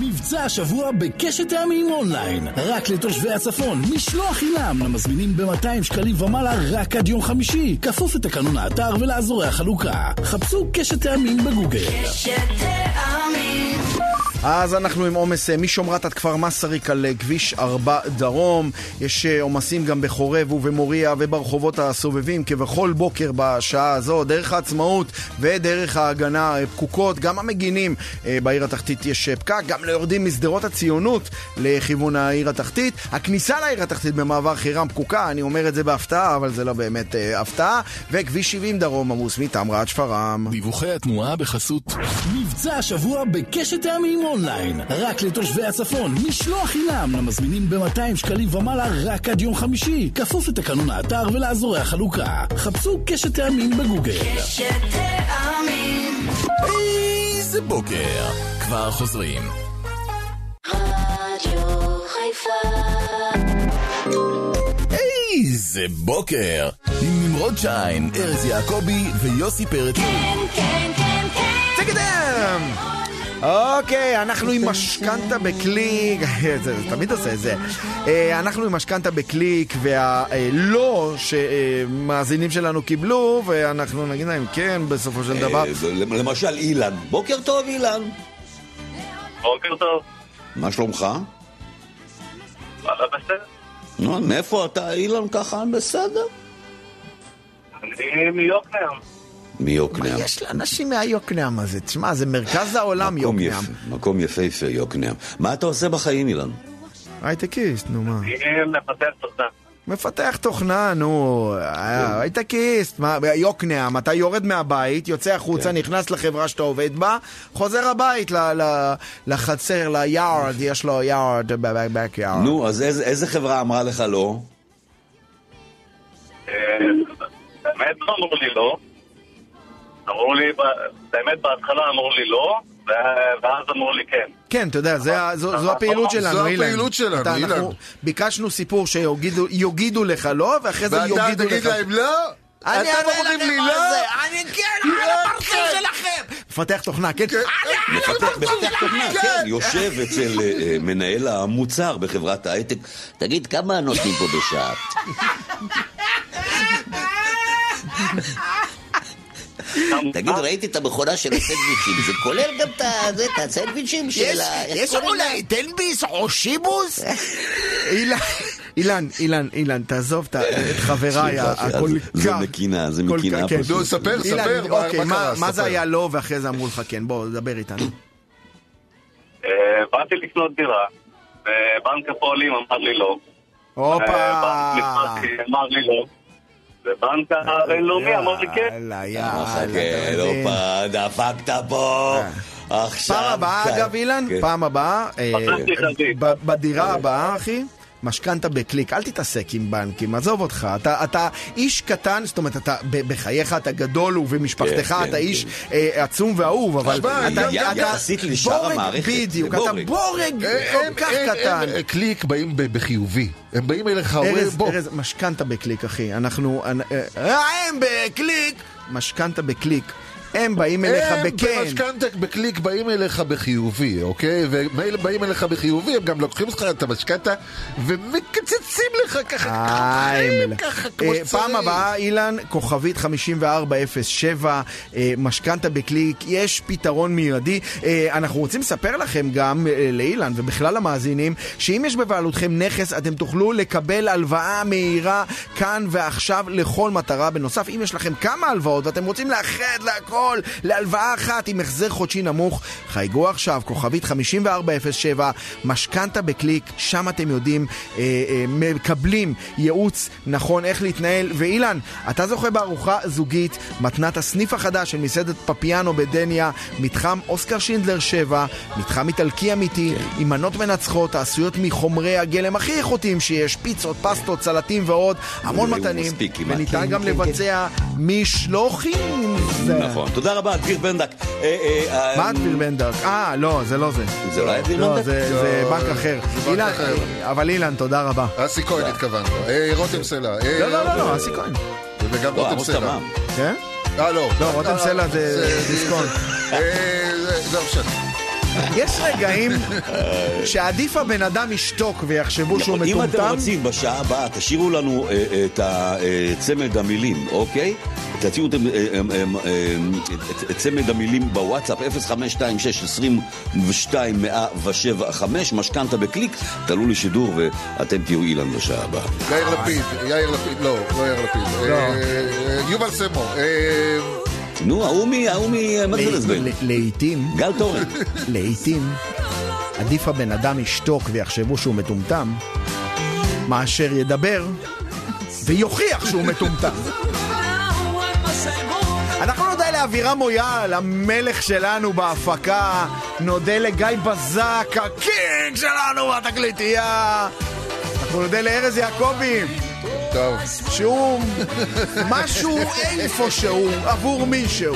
מבצע השבוע בקשת טעמים אונליין. רק לתושבי הצפון משלוח חינם. למזמינים ב-200 שקלים ומעלה רק עד יום חמישי. כפוף לתקנון האתר ולאזורי החלוקה. חפשו קשת טעמים בגוגל. שתאמין אז אנחנו עם עומס אה, משומרת עד כפר מסריק על אה, כביש 4 דרום. יש אה, עומסים גם בחורב ובמוריה וברחובות הסובבים, כבכל בוקר בשעה הזו. דרך העצמאות ודרך ההגנה פקוקות. גם המגינים בעיר התחתית יש פקק, גם ליורדים משדרות הציונות לכיוון העיר התחתית. הכניסה לעיר התחתית במעבר חירם פקוקה, אני אומר את זה בהפתעה, אבל זה לא באמת הפתעה. וכביש 70 דרום עמוס מטמרה עד שפרעם. דיווחי התנועה בחסות מבצע השבוע בקשת טעמים אונליין רק לתושבי הצפון. משלוח חינם. למזמינים ב-200 שקלים ומעלה רק עד יום חמישי. כפוף לתקנון האתר ולאזורי החלוקה. חפשו קשת טעמים בגוגל. שתאמין איזה בוקר. כבר חוזרים. רדיו חיפה. איזה בוקר. עם נמרוד שיין, ארז יעקבי ויוסי פרץ. כן כן כן כן. תקדם! אוקיי, אנחנו עם משכנתה בקליק, זה זה תמיד עושה את זה. אה, אנחנו עם משכנתה בקליק, והלא שמאזינים שלנו קיבלו, ואנחנו נגיד להם כן בסופו של דבר. אה, למשל אילן. בוקר טוב אילן. בוקר טוב. מה שלומך? וואלה בסדר. נו, מאיפה אתה אילן ככה בסדר? אני מיוקנעם. מיוקנעם. יש לאנשים מהיוקנעם הזה, תשמע, זה מרכז העולם מקום יוקנעם. יפה, מקום יפהפה יוקנעם. מה אתה עושה בחיים אילן? הייטקיסט, נו מה. מפתח תוכנה. מפתח תוכנה, נו, אה, הייטקיסט, מה, יוקנעם, אתה יורד מהבית, יוצא החוצה, כן. נכנס לחברה שאתה עובד בה, חוזר הבית לחצר, ליארד, יש לו יארד, בבק-יארד. נו, אז איזה- איזה חברה אמרה לך לא? אה, באמת לא אמרו לי לא. אמרו לי, באמת בהתחלה אמרו לי לא, ואז אמרו לי כן. כן, אתה יודע, זה זו זו הפעילות שלנו, זו אילן. הפעילות שלנו, אתה- אילן. אנחנו ביקשנו סיפור שיגידו יגידו לך לא, ואחרי זה ואתה יגידו תגיד לך... להם לא? אני אתם אראה אומרים לכם לי מה לא? זה, אני כן, לא, על הפרצוף כן. שלכם! מפתח תוכנה, כן? מפתח מפתח תוכנה, כן, יושב אצל אה, אה, מנהל המוצר בחברת ההייטק. תגיד, כמה נותנים פה בשעה? תגיד, ראיתי את המכונה של הסנדוויצ'ים, זה כולל גם את זה, הסנדוויצ'ים של ה... קוראים להם? תלביס או שיבוס? אילן, אילן, אילן, תעזוב את חבריי הכל זה- זה כך... מקינה, זה כל מקינה כך- כן. פשוט. נו, ספר, ספר, מה- אוקיי, מה קרה? מה זה. היה לא ואחרי זה אמרו לך כן? בוא, דבר איתנו. אה, באתי לקנות דירה, ובנק הפועלים אמר לי לא. הופה! אה, אמר לי לא. ובנק הבינלאומי אמר לי כן. יאללה, אה, יאללה. חכה, אתה לא דפקת פה. עכשיו... פעם הבאה, כן. אגב, אילן, כן. פעם הבאה, אה. ב- בדירה הבאה, אחי, משכנתה בקליק, אל תתעסק עם בנקים, עזוב אותך, אתה, אתה איש קטן, זאת אומרת, אתה בחייך אתה גדול ובמשפחתך כן, אתה כן, איש אה, עצום ואהוב, אבל תשמע, אתה, אתה לשאר בורג, המערכת, בדיוק, אתה בורג. הם- כל כך הם- קטן. הם- קליק באים ב- בחיובי. הם באים אליך, אומרים, ארז, בוא. ארז, משכנתה בקליק, אחי. אנחנו... אה, אה, הם בקליק! משכנתה בקליק. הם באים אליך הם בכן. במשכנתה בקליק באים אליך בחיובי, אוקיי? ומילא באים אליך בחיובי, הם גם לוקחים לך את המשכנתה ומקצצים לך ככה. ככה כמו אה, שצריך. פעם הבאה, אילן, כוכבית 5407, אה, משכנתה בקליק, יש פתרון מיידי. אה, אנחנו רוצים לספר לכם גם, לאילן ובכלל המאזינים, שאם יש בבעלותכם נכס, אתם תוכלו לקבל הלוואה מהירה כאן ועכשיו לכל מטרה. בנוסף, אם יש לכם כמה הלוואות ואתם רוצים לאחד להכל להלוואה אחת עם החזר חודשי נמוך, חייגו עכשיו, כוכבית 5407, משכנתה בקליק, שם אתם יודעים, אה, אה, מקבלים ייעוץ נכון איך להתנהל. ואילן, אתה זוכה בארוחה זוגית, מתנת הסניף החדש של מסעדת פפיאנו בדניה, מתחם אוסקר שינדלר 7, מתחם איטלקי אמיתי, עם מנות מנצחות העשויות מחומרי הגלם הכי איכותיים שיש, פיצות, פסטות, סלטים ועוד, המון מתנים. וניתן כן, גם כן, לבצע משלוחים. נכון. תודה רבה, דביר בנדק. אה, אה, מה אה, דביר בנדק? אה, לא, זה לא זה. זה לא היה דביר לא, בנדק? זה זה לא, בנק אחר. זה בנק אילן, אחר. אבל אילן, תודה רבה. אסי כהן התכוונת. רותם סלע. לא, לא, לא, לא, אסי כהן. וגם לא, רותם סלע. כן? אה, לא. לא, רותם סלע זה דיסקונט. זה- לא משנה. יש רגעים שעדיף הבן אדם ישתוק ויחשבו שהוא אם אתם מטומטם. רוצים, בשעה הבאה, תשאירו לנו אה, אה, את הצמד המילים, אוקיי? תציעו את, אה, אה, אה, אה, את- את צמד המילים בוואטסאפ 0526-22-107-5, משכנתה בקליק, תעלו לשידור ואתם תהיו אילן בשעה הבאה. יאיר לפיד, יאיר לפיד, לא, לא יאיר לפיד. אה, אה, יובל סמו. אה, נו, ההוא מ... ההוא ממרצדס בן. ל- לעיתים, גל תורן. לעיתים, עדיף הבן אדם ישתוק ויחשבו שהוא מטומטם, מאשר ידבר ויוכיח שהוא מטומטם. אנחנו נודה לאבירם מויאל, המלך שלנו בהפקה. נודה לגיא בזק, הקינג שלנו בתקליטייה. אנחנו נודה לארז יעקבי, טוב. שהוא משהו איפשהו עבור מישהו.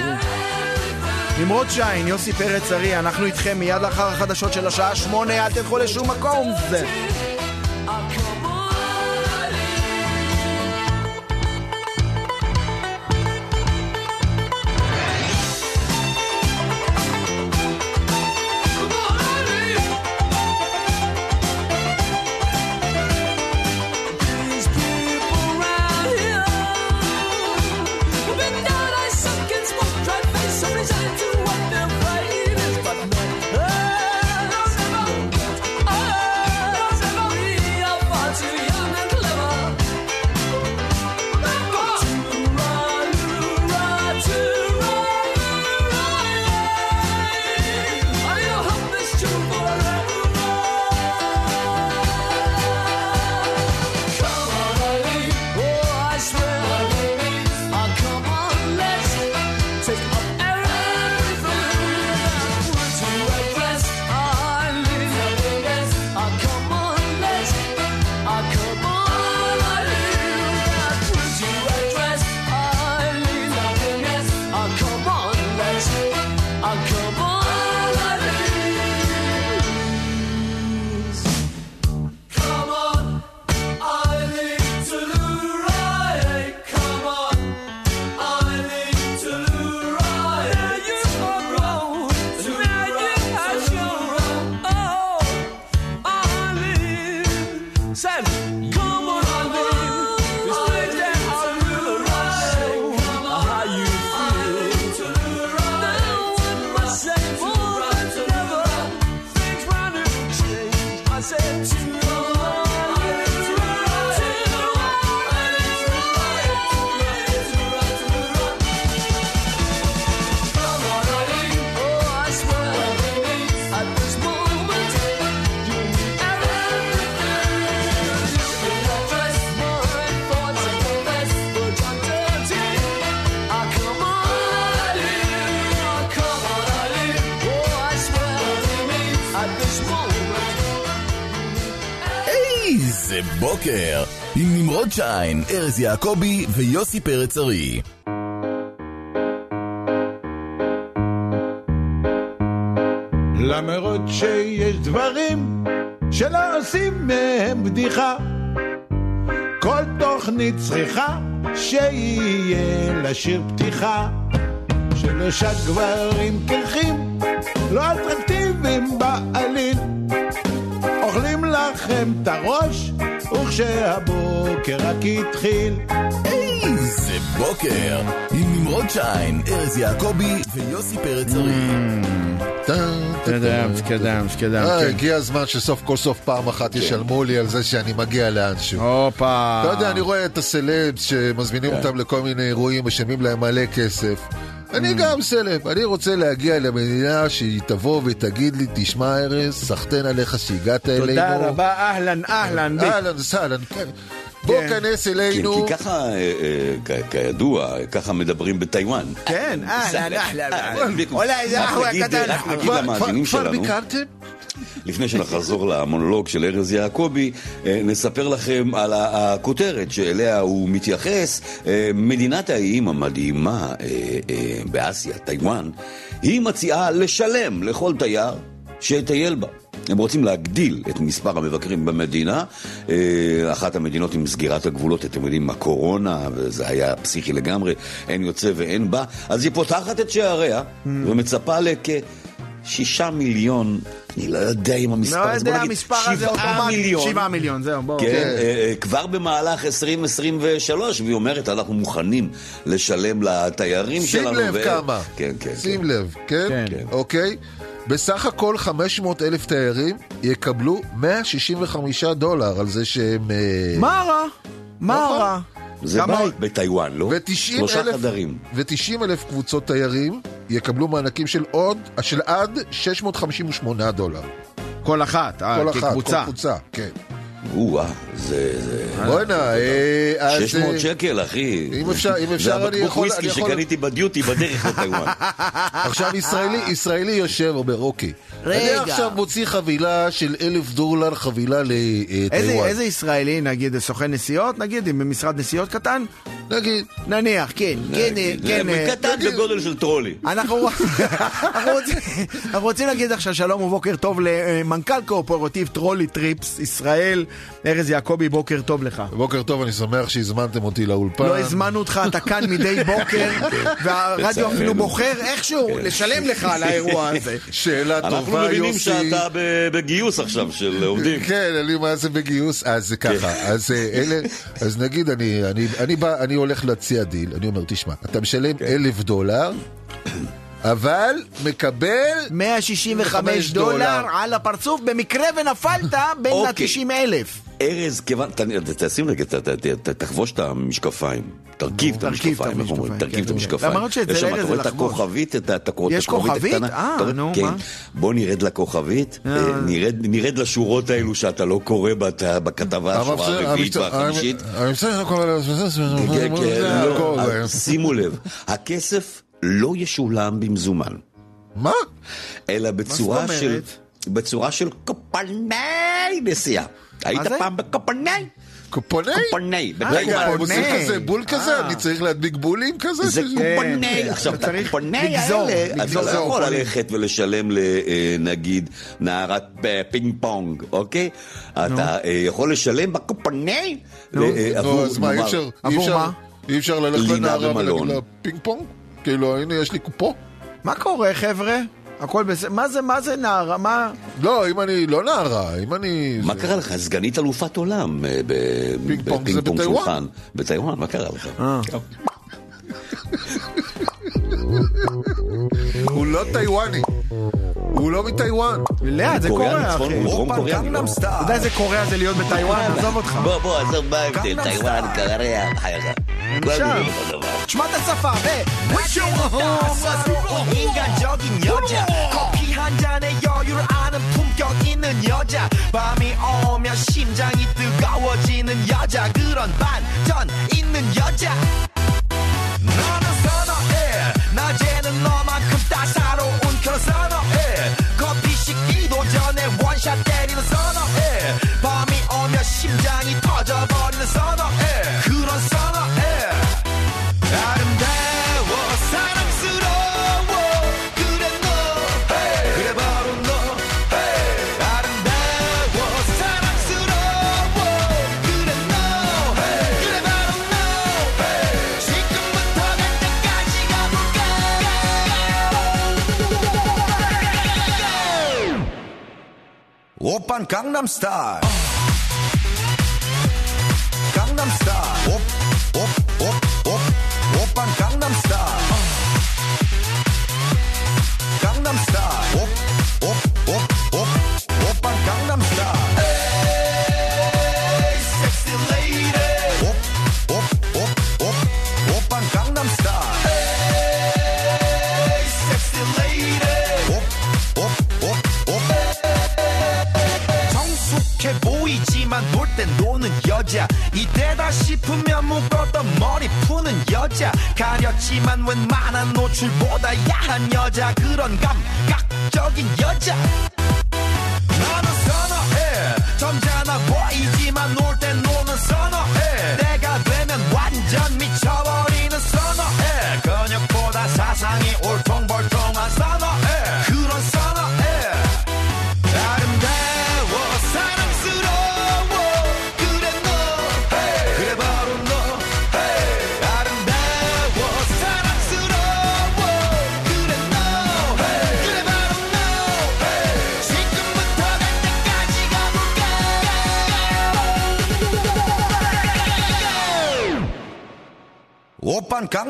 נמרוד שיין, יוסי פרץ ארי, אנחנו איתכם מיד לאחר החדשות של השעה שמונה, אל תלכו לשום מקום. זה... שיין, ארז יעקבי ויוסי פרץ ארי. למרות שיש דברים שלא עושים מהם בדיחה. כל תוכנית צריכה שיהיה לה שיר פתיחה. שלושה גברים קרחים, לא אטרקטיביים בעליל. אוכלים לכם את הראש, וכשהבוקר רק התחיל. איזה בוקר! עם נמרוד שיין, ארז יעקבי ויוסי פרץ ארי. מתקדם, מתקדם, מתקדם. אה, כן. הגיע הזמן שסוף כל סוף פעם אחת ישלמו לי על זה שאני מגיע לאנשהו. הופה. אתה יודע, אני רואה את הסלבס שמזמינים כן. אותם לכל מיני אירועים, משלמים להם מלא כסף. אני Mm. גם סלב, אני רוצה להגיע למדינה שהיא תבוא ותגיד לי, תשמע ארז, סחטיין עליך שהגעת אלינו. תודה רבה, אהלן, אהלן. בי. אהלן וסהלן, כן. בוא כן. כנס כן, אלינו. כי ככה, אה, אה, כ- כידוע, ככה מדברים בטיוואן. כן, אהלן, אהלן. אולי זה אחווה קטן. רק נגיד כבר- ביקרתם? לפני שנחזור למונולוג של ארז יעקבי, אה, נספר לכם על הכותרת שאליה הוא מתייחס. אה, מדינת האיים המדהימה אה, באסיה, טיוואן, היא מציעה לשלם לכל תייר שיטייל בה. הם רוצים להגדיל את מספר המבקרים במדינה. אחת המדינות עם סגירת הגבולות, אתם יודעים, הקורונה, וזה היה פסיכי לגמרי, אין יוצא ואין בא. אז היא פותחת את שעריה ומצפה לכ... שישה מיליון, אני לא יודע אם המספר לא הזה, בוא נגיד, שבעה. מיליון. שבעה מיליון, זהו, בואו. כן, אה, אה, כבר במהלך 2023, והיא אומרת, אנחנו מוכנים לשלם לתיירים שים שלנו. לב ו- כמה. כן, כן. שים כן. לב, כן? כן. אוקיי? בסך הכל 500 אלף תיירים יקבלו 165 דולר על זה שהם... אה, מה רע? מה נכון. רע? זה כמה- בית בטיוואן, לא? ו-90 שלושה חדרים. ו-90 אלף קבוצות תיירים יקבלו מענקים של עוד, של עד 658 דולר. כל אחת, אה, כל אחת, כל כקבוצה. קבוצה, כן. או-אה, זה... זה- בוא'נה, אה, אז... 600 אה, שקל, אחי. אם אפשר- אם אפשר, זה אני הבקבוק יכול- וויסקי אני יכול- שקניתי בדיוטי בדרך לטיוואן. עכשיו ישראלי, ישראלי יושב, אומר, אוקיי. אני רגע. עכשיו מוציא חבילה של אלף דולר, חבילה איזה, לטיוואן. איזה ישראלי, נגיד סוכן נסיעות, נגיד, עם משרד נסיעות קטן? נגיד, נניח, כן, כן, אה, כן. אה, קטן בגודל של טרולי. אנחנו אנחנו רוצים- אנחנו רוצים להגיד עכשיו שלום ובוקר טוב למנכ"ל קואופרטיב טרולי טריפס ישראל, ארז יעקבי, בוקר טוב לך. בוקר טוב, אני שמח שהזמנתם אותי לאולפן. לא הזמנו אותך, אתה כאן מדי בוקר, והרדיו לצערנו. אפילו בוחר איכשהו לשלם לך על האירוע הזה. שאלה אנחנו טובה, מבינים יוסי. שאתה ב- בגיוס עכשיו של עובדים. כן, אני מה זה בגיוס, אז זה ככה, אז אה, אלה, אז נגיד אני, אני, אני בא, אני הולך להציע דיל, אני אומר, תשמע, אתה משלם אלף דולר, אבל מקבל, 165 דולר. דולר על הפרצוף, במקרה ונפלת בין אוקיי. ה-90 אלף. ארז, כיוון, תשים רגע, תחבוש את המשקפיים. תרכיב את תרכיב את המשקפיים, איך אומרים? תרכיב את כן. המשקפיים. למרות שאצל יש שם, ארז אתה זה רואה את לחבוש. הכוכבית, את הכוכבית יש כוכבית? הקטנה? אה? נו, כן. מה? בוא נרד לכוכבית, אה. אה, נרד- לשורות האלו שאתה לא קורא בכתבה, השורה הרביעית והחמישית. כן, כן, זה. שימו לב, הכסף לא ישולם במזומן. מה? אלא בצורה זאת של... בצורה של קופני נסיעה. היית זה? פעם בקופני? קופוני? קופני. רגע, בטיוואן. הם עושים קופוני. כזה בול כזה? אה. אני צריך להדביק בולים כזה? זה קופני. כן, עכשיו, את לגזור, האלה, אתה לא יכול. ללכת ולשלם לנגיד נערת אה, פינג פונג, אוקיי? אתה אה, יכול לשלם. אה, נו, עבור, אז מה, אי אפשר, אי עבור אפשר, מה? אי אפשר ללכת לנערה ולהגיד. לה פינג פונג? כאילו, הנה, יש לי קופו. מה קורה, חבר'ה? הכל בסדר. מה זה, מה זה נערה? מה... לא, אם אני לא נערה, אם אני... מה זה- קרה לך? סגנית אלופת עולם אה, ב- פינג פונג בפינג זה בטיוואן. שולחן. בטיוואן, מה קרה לך? אה. הוא לא טיוואני. הוא לא מטיוואן. לאט, זה קוריאני, קורה, צפון- אחי. דרום קוריאני. לא? אתה יודע איזה קוריאה זה להיות בטיוואן? עזוב אותך. בוא, בוא, עזוב מה ההבדל, טיוואן, קוריאה, חייך. שם. תשמע את השפה, ו... 인간적인 여자 커피 한 잔에 여유를 아는 품격 있는 여자 밤이 오면 심장이 뜨거워지는 여자 그런 반전 있는 여자 너는 선어해 낮에는 너만큼 따사로운 그런 선어해 커피 식기도 shut down. 오빤 강남스타일 여자. 이때다 싶으면 묶었던 머리 푸는 여자. 가렸지만 웬만한 노출보다 야한 여자. 그런 감각적인 여자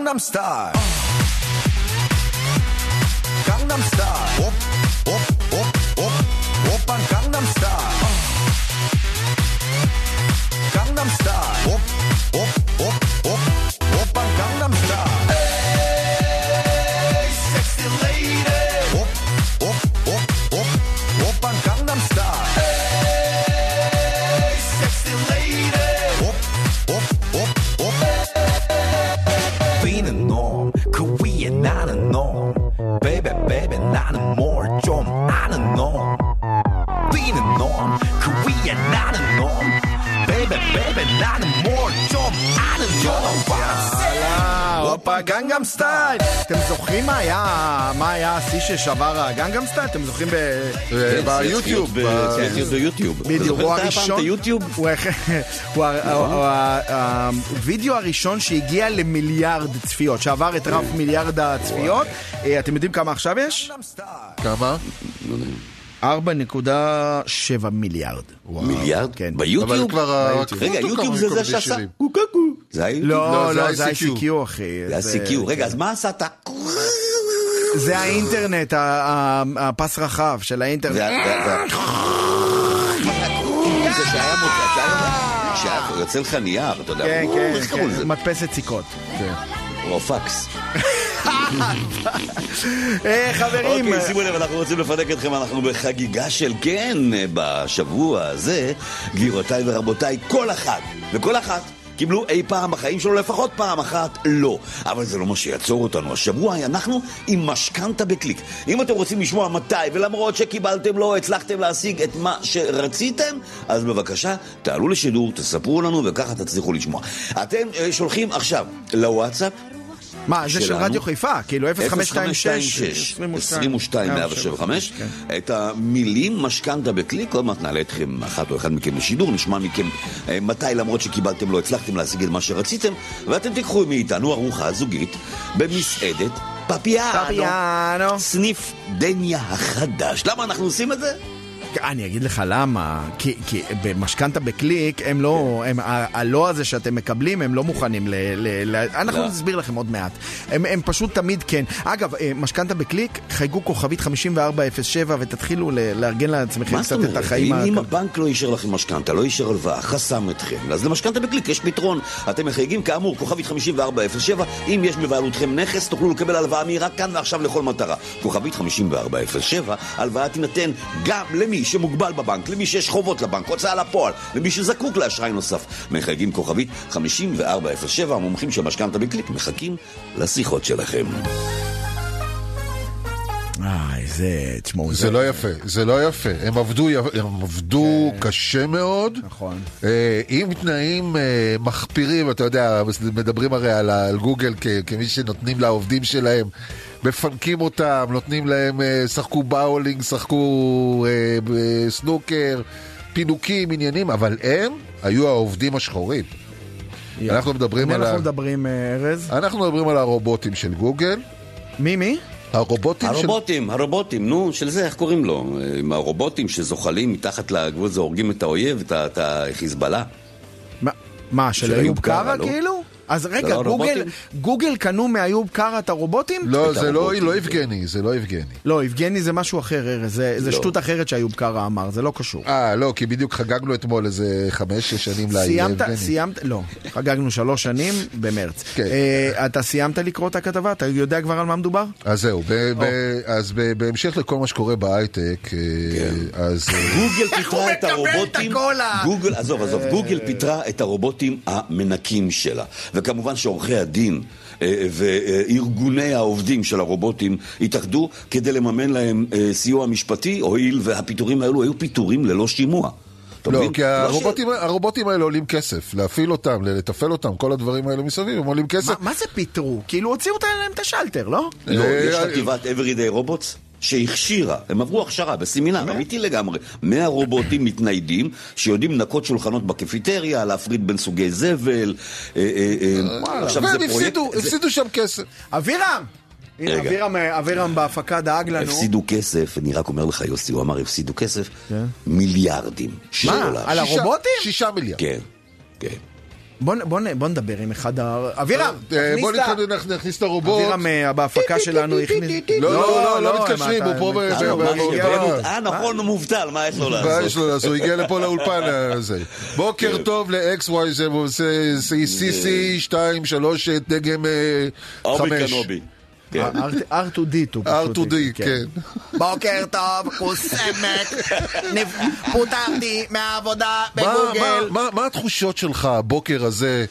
강남스타일 강남스타일 ששבר הגנגם סטייל? אתם זוכרים ב... אה, ביוטיוב. כן, ביוטיוב. בדיוק, הוא הראשון? הוא ה- הווידאו הראשון שהגיע למיליארד צפיות, שעבר את רף מיליארד הצפיות. אה, אתם יודעים כמה עכשיו יש? כמה? 4.7 מיליארד. מיליארד? כן. אבל ביוטיוב? כבר ה- ביוטיוב. רגע, כבר יוטיוב זה זה שעשה. קוקקו. זה היוטיוב? לא, לא, לא, זה ICQ. אחי. זה ה-CQ. רגע, אז מה עשה ה... זה האינטרנט, הפס רחב של האינטרנט. זה שהיה מוצא, שהיה- יוצא לך נייר, אתה יודע. כן, כן, איך קראו לזה? כן, מדפסת סיכות. או פקס. אה, חברים, אוקיי, שימו לב, אנחנו רוצים לפנק אתכם, אנחנו בחגיגה של כן בשבוע הזה. גבירותיי ורבותיי, כל אחד וכל אחת קיבלו אי פעם בחיים שלו לפחות פעם אחת לא. אבל זה לא מה שיעצור אותנו. השבוע אנחנו עם משכנתה בקליק. אם אתם רוצים לשמוע מתי, ולמרות שקיבלתם לא הצלחתם להשיג את מה שרציתם, אז בבקשה, תעלו לשידור, תספרו לנו, וככה תצליחו לשמוע. אתם אה, שולחים עכשיו לוואטסאפ מה, זה של. רדיו חיפה, כאילו 0526 22 175 כן. את המילים משכנתה בקליק, עוד מעט נעלה אתכם, אחת או אחד מכם לשידור, נשמע מכם אה, מתי למרות שקיבלתם לא הצלחתם להשיג את מה שרציתם, ואתם תיקחו מאיתנו ארוחה זוגית במסעדת פפיאנו. סניף דניה החדש. למה אנחנו עושים את זה? אני אגיד לך למה, כי, כי במשכנתה בקליק, הם לא, הם, ה- הלא הזה שאתם מקבלים, הם לא מוכנים ל... ל, ל אנחנו לא. נסביר לכם עוד מעט. הם, הם פשוט תמיד כן. אגב, אה, משכנתה בקליק, חייגו כוכבית 5407 ותתחילו ל, לארגן לעצמכם מה זאת קצת את אומרת? החיים. אם, אם הכלכליים. הבנק לא אישר לכם משכנתה, לא אישר הלוואה, חסם אתכם, אז למשכנתה בקליק יש פתרון. אתם מחייגים כאמור, כוכבית 5407, אם יש בבעלותכם נכס, תוכלו לקבל הלוואה מהירה כאן ועכשיו לכל מטרה. כוכבית 5407, הלוואה תינתן גם למי שמוגבל בבנק, למי שיש חובות לבנק, הוצאה לפועל, למי שזקוק לאשראי נוסף. מחייגים כוכבית 5407, המומחים של משכנתה בקליק מחכים לשיחות שלכם. איי, זה, תשמעו, זה לא יפה, זה לא יפה. הם עבדו, הם עבדו קשה מאוד. נכון. אה, עם תנאים אה, מחפירים, אתה יודע, מדברים הרי על, על גוגל כ, כמי שנותנים לעובדים שלהם, מפנקים אותם, נותנים להם, אה, שחקו באולינג, שחקו אה, סנוקר, פינוקים, עניינים, אבל הם היו העובדים השחורים. אנחנו מדברים מי על אנחנו ה- מדברים, אה, ארז? אנחנו מדברים על הרובוטים של גוגל. מי, מי? הרובוטים של... הרובוטים, הרובוטים, נו, של זה, איך קוראים לו? עם הרובוטים שזוחלים מתחת לגבול זה הורגים את האויב, את את החיזבאללה. מה- מה, של איוב קרא קרא, לא? כאילו? אז רגע, לא, גוגל, רובוטים. גוגל קנו מאיוב קרא את הרובוטים? לא, את זה לא הרובוטים, לא כן. יבגני, זה לא יבגני. לא, יבגני זה משהו אחר, ארז, זה, זה לא. שטות אחרת שאיוב קרא אמר, זה לא קשור. אה, לא, כי בדיוק חגגנו אתמול איזה חמש-שש שנים סיימת, ליבגני. סיימת, לא, חגגנו שלוש שנים במרץ. כן. אה, אתה סיימת לקרוא את הכתבה? אתה יודע כבר על מה מדובר? אז זהו, ב- ב- אז ב- בהמשך לכל מה שקורה בהייטק, אה, אז... אה, גוגל פיתרה את מקבל הרובוטים, גוגל, עזוב, עזוב, גוגל פיתרה את הרובוטים המנקים שלה. וכמובן שעורכי הדין אה, וארגוני העובדים של הרובוטים התאחדו כדי לממן להם אה, סיוע משפטי, הואיל והפיטורים האלו היו פיטורים ללא שימוע. לא, מבין? כי לא ש- הרובוטים, הרובוטים האלה עולים כסף, להפעיל אותם, לתפעל אותם, כל הדברים האלה מסביב, הם עולים כסף. מה, מה זה פיטרו? כאילו הוציאו להם את השלטר, לא? לא, אה, יש אה, חטיבת Everyday Robots שהכשירה, הם עברו הכשרה בסמינר, אמיתי לגמרי. 100 רובוטים מתניידים שיודעים לנקות שולחנות בקפיטריה, להפריד בין סוגי זבל. אה, אה, אה, עכשיו זה פרויקט... הפסידו, שם כסף. אבירם! הנה. אבירם, אבירם בהפקה דאג לנו. הפסידו כסף, אני רק אומר לך, יוסי, הוא אמר הפסידו כסף, מיליארדים של מה. על הרובוטים? שישה מיליארד. כן, כן. בוא, נדבר עם אחד ה... אבירם! אה, תכניס בוא את ה- נכניס את הרובוט. אבירם אה, בהפקה שלנו הכניס... לא, לא, לא, לא מה מתקשרים, אתה- הוא פה ב- אה, מה, אה, נכון, הוא מובטל, מה יש לו מה לעשות? יש לו לעשות? הוא הגיע לפה לאולפן הזה. בוקר טוב ל-XY, זה עושה CC 2, 3, דגם אה, אובי 5. קנובי. כן. R2D2. R2D, כן. בוקר טוב. נפ- פוטרתי מהעבודה מה- בגוגל. מה- מה- מה התחושות שלך הבוקר הזה?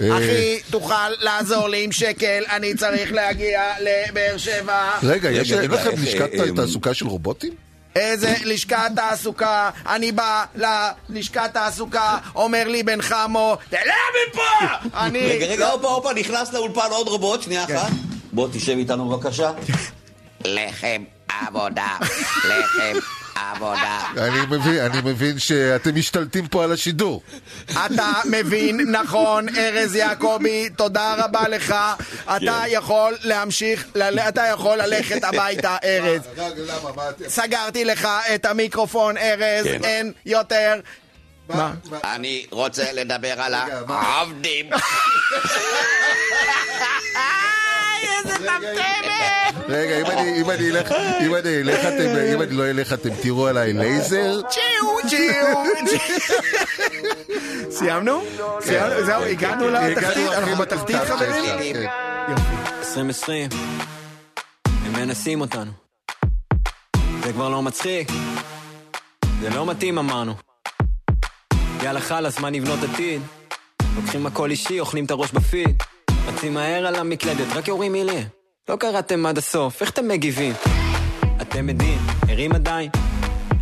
אה, אחי, תוכל לעזור לי עם שקל, אני צריך להגיע לבאר שבע. רגע, יש לכם לשכת אה, אה, תעסוקה של רובוטים? איזה לשכת תעסוקה, אני בא ללשכת תעסוקה, אומר לי בן חמו, תעלה מפה! אני... רגע, רגע, הופה, הופה, נכנס לאולפן עוד רובוט, שנייה אחת. בוא תשב איתנו בבקשה. לחם עבודה, לחם עבודה. אני מבין, אני מבין שאתם משתלטים פה על השידור. אתה מבין נכון, ארז יעקבי, תודה רבה לך. אתה יכול להמשיך, ל- אתה יכול ללכת הביתה, ארז. סגרתי לך את המיקרופון, ארז, כן. אין יותר. מה? אני רוצה לדבר על? העובדים. איזה טמטמת! רגע, אם אני- אלך, אם אני אלך אתם, אם אני לא אלך אתם תראו עליי לייזר? צ'יו, צ'יו, צ'יו. סיימנו? סיימנו? זהו, הגענו לתחתית, הגענו אנחנו הכי בתחתית חברים? שאפשר, כן. 2020, הם מנסים אותנו. זה כבר לא מצחיק, זה לא מתאים אמרנו. יאללה חלאס, מה נבנות עתיד? לוקחים הכל אישי, אוכלים את הראש בפיד. רצים מהר על המקלדת, רק יורים מילים. לא קראתם עד הסוף, איך אתם מגיבים? אתם עדים, ערים עדיין,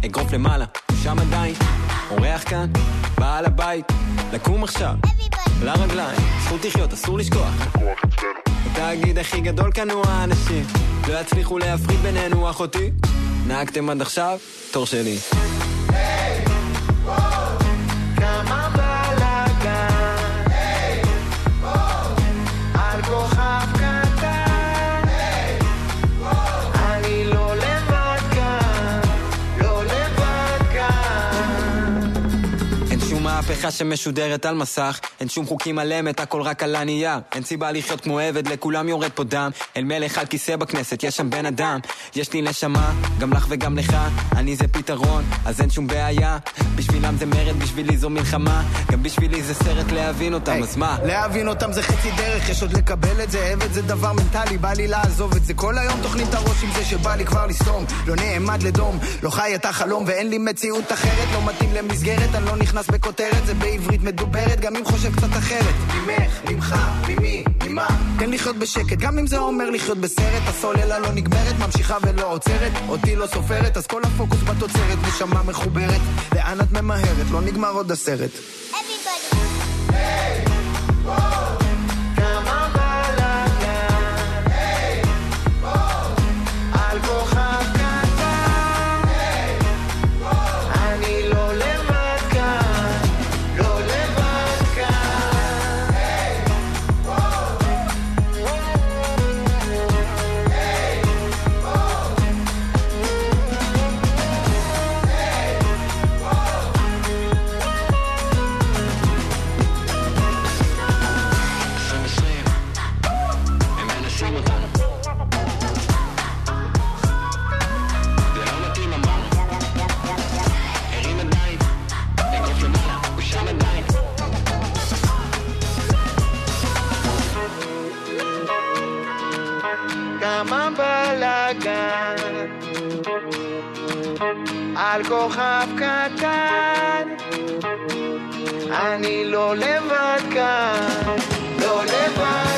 אגרוף למעלה, שם עדיין. אורח כאן, בעל הבית, לקום עכשיו, לרגליים, זכות לחיות, אסור לשכוח. התאגיד הכי גדול כאן הוא האנשים לא יצליחו להפריד בינינו אחותי נהגתם עד עכשיו? תור שלי כמה מהפכה שמשודרת על מסך. אין שום חוקים על אמת, הכל רק על הנייר. אין סיבה לחיות כמו עבד, לכולם יורד פה דם. אל מלך על כיסא בכנסת, יש שם בן אדם. יש לי נשמה, גם לך וגם לך אני זה פתרון, אז אין שום בעיה. בשבילם זה מרד, בשבילי זו מלחמה. גם בשבילי זה סרט להבין אותם, אז מה? להבין אותם זה חצי דרך, יש עוד לקבל את זה, עבד זה דבר מנטלי, בא לי לעזוב את זה. כל היום טוחנים את הראש עם זה שבא לי כבר לסתום. לא נעמד לדום, לא חי את החלום ואין לי מציאות אחרת, לא מתאים למסגרת, אני לא נכנס בכותרת, זה בעברית מדוברת, גם אם חושב קצת אחרת. ממך, ממך, ממי, ממה? תן לחיות בשקט, גם אם זה אומר לחיות בסרט, הסוללה לא נגמרת, ממשיכה ולא עוצרת, אותי לא סופרת, אז כל הפוקוס בתוצרת, נשמה מחוברת, לאן את ממהרת, לא נגמר עוד הסרט. כמה בגן על כוכב קטן אני לא לבד כאן, לא לבד.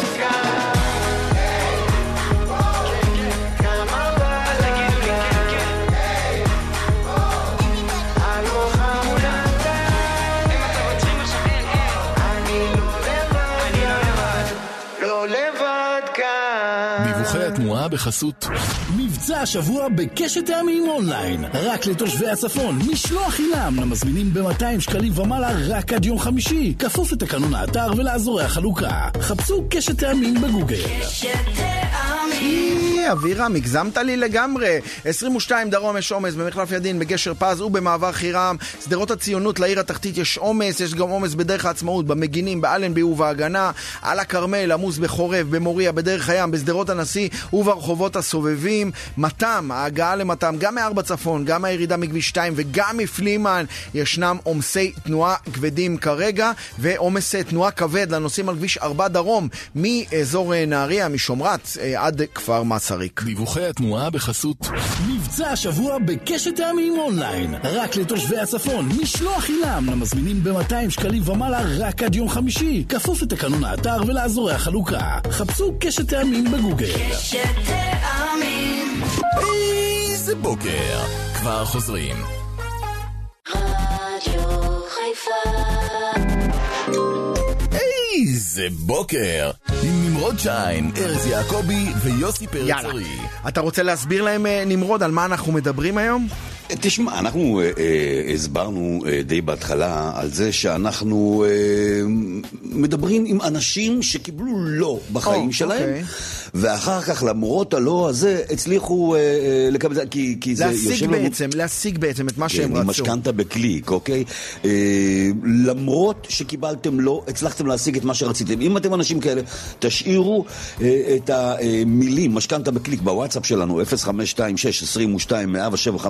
בחסות מבצע השבוע בקשת טעמים אונליין. רק לתושבי הצפון משלוח חינם. למזמינים ב-200 שקלים ומעלה רק עד יום חמישי. כפוף לתקנון האתר ולאזורי החלוקה. חפשו קשת טעמים בגוגל אבירם, הגזמת לי לגמרי. 22 דרום יש עומס במחלף ידין, בגשר פז ובמעבר חירם. שדרות הציונות לעיר התחתית יש עומס, יש גם עומס בדרך העצמאות, במגינים, באלנבי ובהגנה. על הכרמל, עמוס בחורב, במוריה, בדרך הים, בשדרות הנשיא וברחובות הסובבים. מתם, ההגעה למתם, גם מארבע צפון, גם מהירידה מכביש 2 וגם מפלימן, ישנם עומסי תנועה כבדים כרגע, ועומס אה, תנועה כבד לנוסעים על כביש 4 דרום, מאזור אה, נהריה, משומרת, אה, עד כפר מסריק. דיווחי התנועה בחסות מבצע השבוע בקשת טעמים אונליין. רק לתושבי הצפון משלוח חינם למזמינים ב-200 שקלים ומעלה רק עד יום חמישי. כפוף לתקנון האתר ולאזורי החלוקה. חפשו קשת טעמים בגוגל. איזה בוקר. כבר חוזרים. איזה בוקר. עם נמרוד שיין, ארז יעקבי ויוסי פרץ יאללה. אתה רוצה להסביר להם, אה, נמרוד, על מה אנחנו מדברים היום? תשמע, אנחנו אה, אה, הסברנו אה, די בהתחלה על זה שאנחנו אה, מדברים עם אנשים שקיבלו לא בחיים או, שלהם, אוקיי. ואחר כך למרות הלא הזה הצליחו אה, אה, לקבל, את זה, כי, כי זה יושב לנו... בעצם, להשיג בעצם את מה כן, שהם רצו. משכנתה בקליק, אוקיי? אה, למרות שקיבלתם לא, הצלחתם להשיג את מה שרציתם. אם אתם אנשים כאלה, תשאירו אה, את המילים, משכנתה בקליק, בוואטסאפ שלנו, 0526-22-175,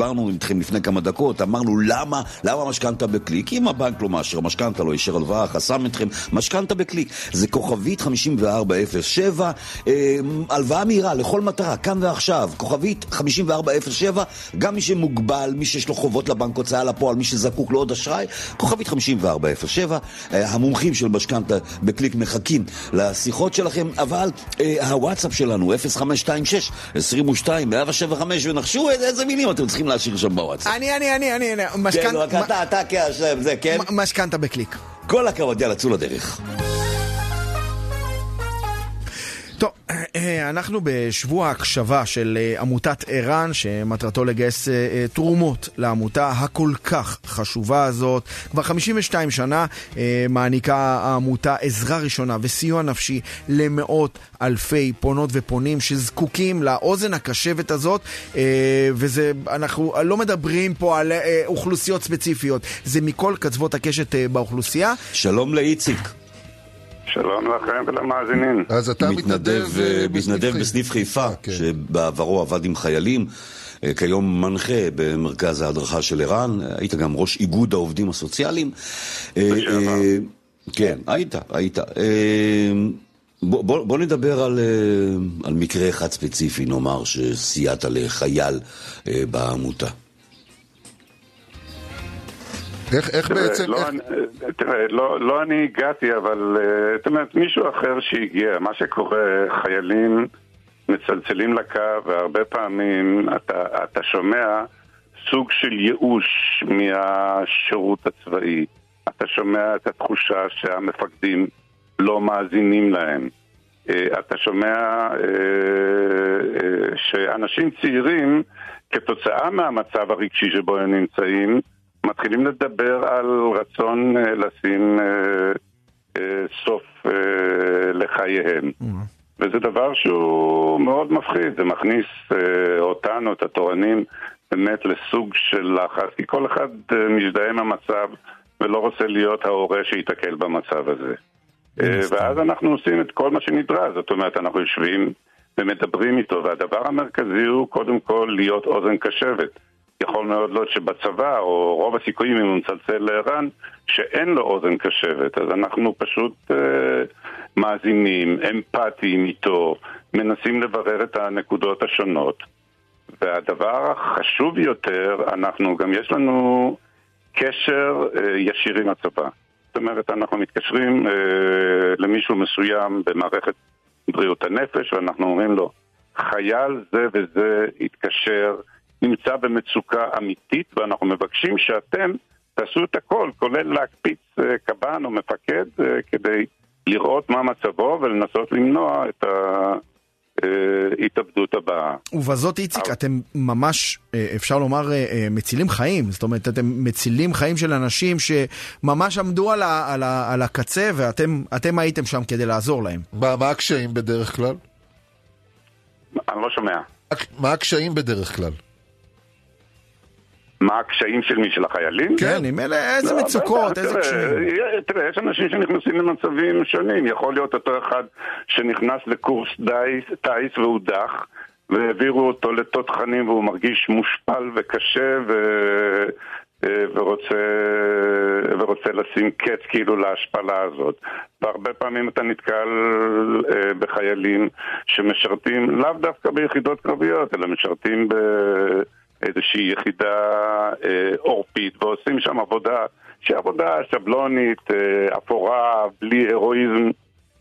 דיברנו איתכם לפני כמה דקות, אמרנו למה, למה משכנתה בקליק? אם הבנק לא מאשר משכנתה, לא אישר הלוואה, חסם אתכם, משכנתה בקליק. זה כוכבית 5407, אה, הלוואה מהירה לכל מטרה, כאן ועכשיו, כוכבית 5407, גם מי שמוגבל, מי שיש לו חובות לבנק, הוצאה לפועל, מי שזקוק לעוד אשראי, כוכבית 5407, אה, המומחים של משכנתה בקליק מחכים לשיחות שלכם, אבל אה, הוואטסאפ שלנו, 0526 22 175, ונחשו איזה- מילים אתם צריכים להשאיר שם בוואטסאפ. אני, אני, אני, אני, אני, כן, משכנ- רק אתה, אתה כאשם, זה, כן? משכנתה בקליק. כל הכבוד, יאללה, צאו לדרך. טוב, אה, אנחנו בשבוע ההקשבה של אה, עמותת ער"ן, שמטרתו לגייס אה, אה, תרומות לעמותה הכל כך חשובה הזאת. כבר 52 שנה אה, מעניקה העמותה עזרה ראשונה וסיוע נפשי למאות אלפי פונות ופונים שזקוקים לאוזן הקשבת הזאת, אה, וזה, אנחנו לא מדברים פה על אה, אוכלוסיות ספציפיות, זה מכל קצוות הקשת אה, באוכלוסייה. שלום לאיציק. שלום לכם ולמאזינים. אז אתה מתנדב, אה, מתנדב בסניף חיפה, כן. שבעברו עבד עם חיילים, אה, כיום מנחה במרכז ההדרכה של ער"ן, היית גם ראש איגוד העובדים הסוציאליים. כן, היית, היית. בוא, בוא, בוא נדבר על, על מקרה אחד ספציפי, נאמר, שסייעת לחייל בעמותה. איך, איך תראה, בעצם, לא, איך, אני- תראה, לא, לא אני הגעתי, אבל אה, זאת אומרת, מישהו אחר שהגיע, מה שקורה, חיילים מצלצלים לקו, והרבה פעמים אתה, אתה שומע סוג של ייאוש מהשירות הצבאי. אתה שומע את התחושה שהמפקדים לא מאזינים להם. אה, אתה שומע אה, שאנשים צעירים, כתוצאה מהמצב הרגשי שבו הם נמצאים, מתחילים לדבר על רצון אה, לשים אה, אה, סוף לחייהם. וזה דבר שהוא מאוד מפחיד, זה מכניס אותנו, את התורנים, באמת לסוג של לחץ, כי כל אחד מזדהה עם המצב ולא רוצה להיות ההורה שייתקל במצב הזה. ואז אנחנו עושים את כל מה שנדרש, זאת אומרת, אנחנו יושבים ומדברים איתו, והדבר המרכזי הוא קודם כל להיות אוזן קשבת. יכול מאוד להיות שבצבא, או רוב הסיכויים אם הוא מצלצל לער"ן, שאין לו אוזן קשבת. אז אנחנו פשוט אה, מאזינים, אמפתיים איתו, מנסים לברר את הנקודות השונות. והדבר החשוב יותר, אנחנו גם יש לנו קשר אה, ישיר עם הצבא. זאת אומרת, אנחנו מתקשרים אה, למישהו מסוים במערכת בריאות הנפש, ואנחנו אומרים לו, חייל זה וזה התקשר, נמצא במצוקה אמיתית, ואנחנו מבקשים שאתם תעשו את הכל, כולל להקפיץ אה, קב"ן או מפקד, אה, כדי לראות מה מצבו ולנסות למנוע את ההתאבדות הבאה. ובזאת, איציק, אתם ממש, אה, אפשר לומר, אה, אה, מצילים חיים. זאת אומרת, אתם מצילים חיים של אנשים שממש עמדו על, ה, על, ה, על הקצה, ואתם אתם הייתם שם כדי לעזור להם. מה, מה הקשיים בדרך כלל? אני לא שומע. מה הקשיים בדרך כלל? מה הקשיים של מי? של החיילים? כן, עם אלה, איזה לא, מצוקות, בטח, איזה קשיים. יה- תראה, יש אנשים שנכנסים למצבים שונים. יכול להיות אותו אחד שנכנס לקורס טיס, והודח, והעבירו אותו לתותחנים והוא מרגיש מושפל וקשה ו... אה, ורוצה, ורוצה לשים קץ כאילו להשפלה הזאת. והרבה פעמים אתה נתקל אה, בחיילים שמשרתים לאו דווקא ביחידות קרביות, אלא משרתים באיזושהי יחידה אה, עורפית ועושים שם עבודה שהיא עבודה שבלונית, אה, אפורה, בלי הירואיזם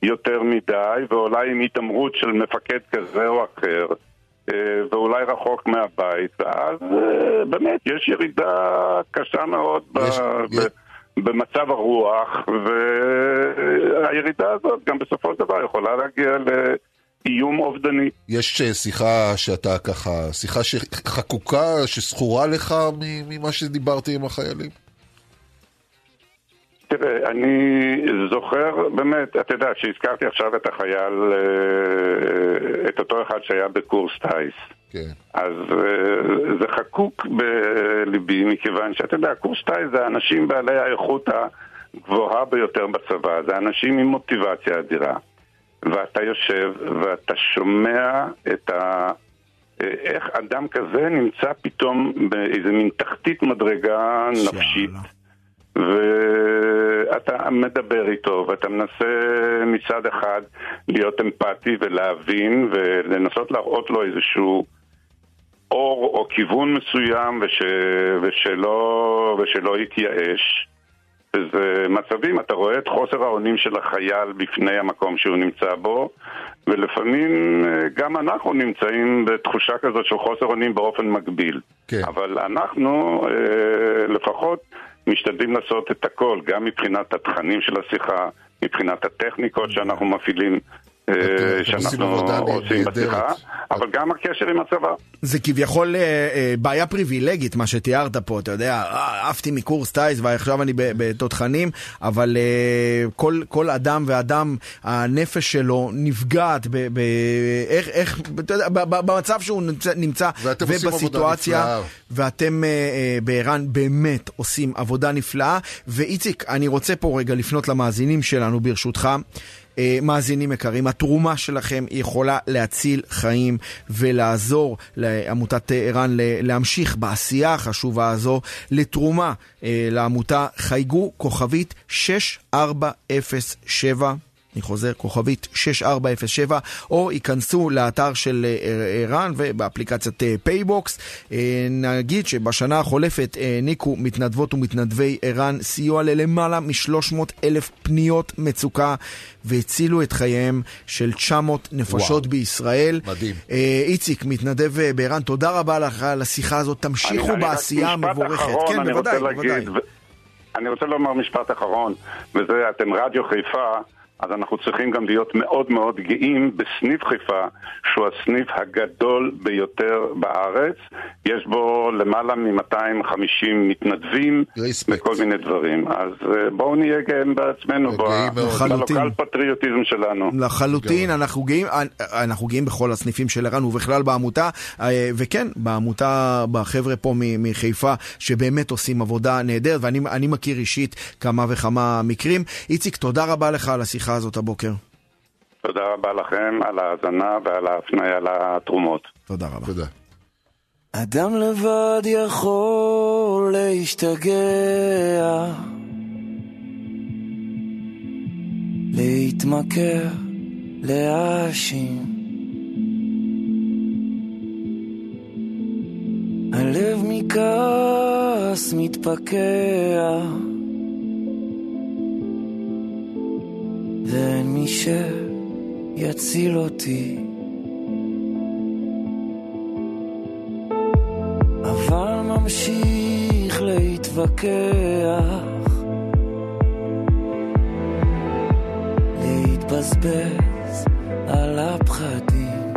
יותר מדי, ואולי עם התעמרות של מפקד כזה או אחר. אה, ואולי רחוק מהבית, ואז אה, באמת יש ירידה קשה מאוד ב- ב- במצב הרוח, והירידה הזאת גם בסופו של דבר יכולה להגיע לאיום אובדני. יש אה, שיחה שאתה ככה, שיחה שחקוקה, שזכורה לך ממה שדיברתי עם החיילים? תראה, אני זוכר, באמת, אתה יודע, שהזכרתי עכשיו את החייל, אה, את אותו אחד שהיה בקורס טיס. כן. אז אה, זה חקוק בליבי, מכיוון שאתה יודע, קורס טיס זה האנשים בעלי האיכות הגבוהה ביותר בצבא, זה אנשים עם מוטיבציה אדירה. ואתה יושב ואתה שומע את ה... איך אדם כזה נמצא פתאום באיזה מין תחתית מדרגה נפשית. ואתה מדבר איתו, ואתה מנסה מצד אחד להיות אמפתי ולהבין ולנסות להראות לו איזשהו אור או כיוון מסוים וש... ושלא... ושלא יתייאש. וזה מצבים, אתה רואה את חוסר האונים של החייל בפני המקום שהוא נמצא בו, ולפעמים אה, גם אנחנו נמצאים בתחושה כזאת של חוסר אונים באופן מקביל. כן. אבל אנחנו אה, לפחות משתדלים לעשות את הכל, גם מבחינת התכנים של השיחה, מבחינת הטכניקות שאנחנו מפעילים, שאנחנו עבודה עושים נהדרת. בשיחה, אבל גם הקשר עם הצבא. זה כביכול אה, אה, בעיה פריבילגית, מה שתיארת פה, אתה יודע, אה, עפתי מקורס טיס ועכשיו אני בתותחנים, אבל אה, כל, כל אדם ואדם, הנפש שלו נפגעת איך, איך, אתה יודע, במצב שהוא נמצא, עושים ובסיטואציה. ואתם אה, אה, בער"ן באמת עושים עבודה נפלאה. ואיציק, אני רוצה פה רגע לפנות למאזינים שלנו, ברשותך. אה, מאזינים יקרים, התרומה שלכם יכולה להציל חיים ולעזור לעמותת ער"ן להמשיך בעשייה החשובה הזו. לתרומה אה, לעמותה חייגו כוכבית 6407 אני חוזר, כוכבית 6407, או היכנסו לאתר של אה, ער"ן ובאפליקציית אה, פייבוקס. אה, נגיד שבשנה החולפת העניקו מתנדבות ומתנדבי ער"ן סיוע ללמעלה מ-300 אלף פניות מצוקה והצילו את חייהם של 900 נפשות וואו. בישראל. מדהים. אה, איציק, מתנדב אה, בער"ן, תודה רבה לך על השיחה הזאת, תמשיכו אני- אני בעשייה משפט המבורכת. אחרון, כן, אני בוודאי, רוצה בוודאי. ו- אני רוצה לומר משפט אחרון, וזה אתם רדיו חיפה, אז אנחנו צריכים גם להיות מאוד מאוד גאים בסניף חיפה, שהוא הסניף הגדול ביותר בארץ. יש בו למעלה מ-250 מתנדבים וכל מיני דברים. אז אה, בואו נהיה גאים בעצמנו. בלוקל פטריוטיזם שלנו. לחלוטין, אנחנו גאים, אנחנו גאים בכל הסניפים של ער"ן ובכלל בעמותה, אה, וכן, בעמותה, בחבר'ה פה מחיפה, שבאמת עושים עבודה נהדרת, ואני אני מכיר אישית כמה וכמה מקרים. איציק, תודה רבה לך על השיחה השיחה הזאת הבוקר. תודה רבה לכם על ההאזנה ועל ההפניה לתרומות. תודה רבה. תודה. אדם לבד יכול להשתגע, להתמכר, להאשים. הלב מכעס מתפקע. ואין מי שיציל אותי. אבל ממשיך להתווכח להתבזבז על הפחדים.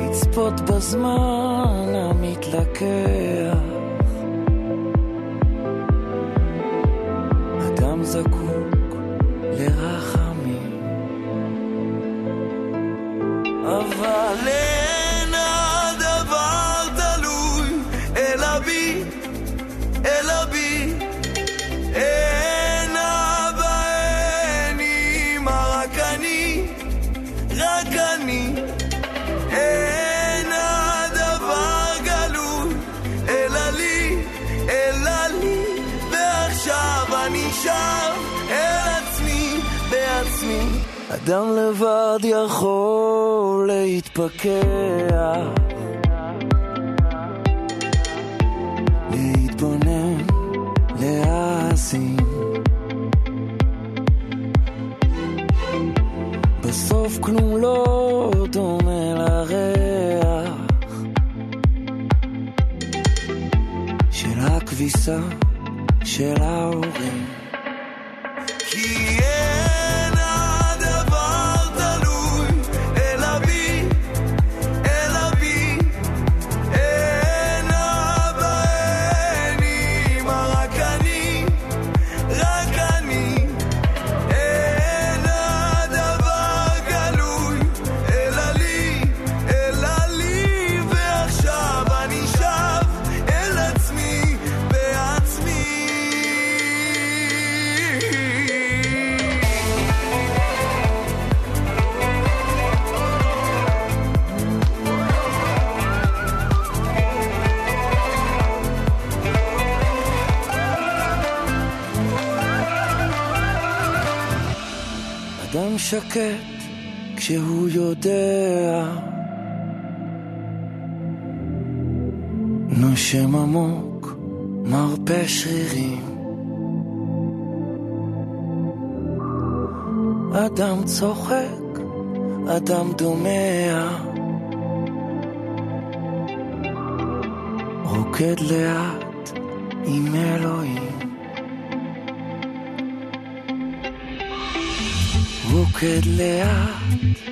לצפות בזמן המתלקח אדם זקוק לרחמים. אבל אדם לבד יכול להתפכח. להתבונן, להאזין. בסוף כלום לא דומה לריח של הכביסה של ההורים שקט כשהוא יודע. נושם עמוק, מרפא שרירים. אדם צוחק, אדם דומע. רוקד לאט עם אלוהים רוקד לאט, לאט.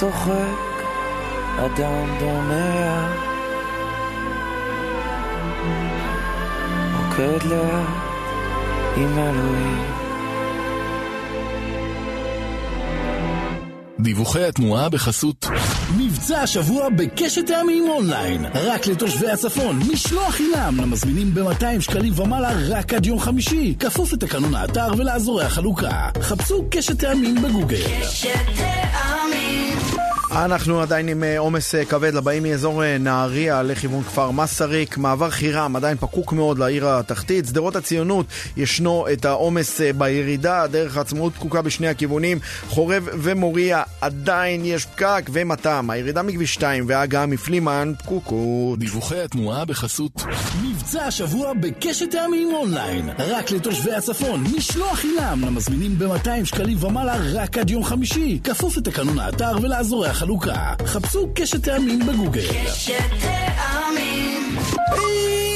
צוחק, אדם דומע, רוקד לאט עם אלוהים. דיווחי התנועה בחסות מבצע השבוע בקשת טעמים אונליין. רק לתושבי הצפון משלוח חינם. למזמינים ב-200 שקלים ומעלה רק עד יום חמישי. כפוף לתקנון האתר ולאזורי החלוקה. חפשו קשת טעמים בגוגל אנחנו עדיין עם אה, עומס אה, כבד לבאים מאזור אה, נהריה לכיוון כפר מסריק, מעבר חירם עדיין פקוק מאוד לעיר התחתית, שדרות הציונות ישנו את העומס בירידה, דרך העצמאות פקוקה בשני הכיוונים, חורב ומוריה עדיין יש פקק ומתם, הירידה מכביש 2 וההגעה מפלימן פקוקות. דיווחי התנועה בחסות מבצע השבוע בקשת טעמים אונליין. רק לתושבי הצפון משלוח חינם. למזמינים ב-200 שקלים ומעלה רק עד יום חמישי. כפוף לתקנון האתר ולאזורי החלוקה חפשו קשת טעמים בגוגל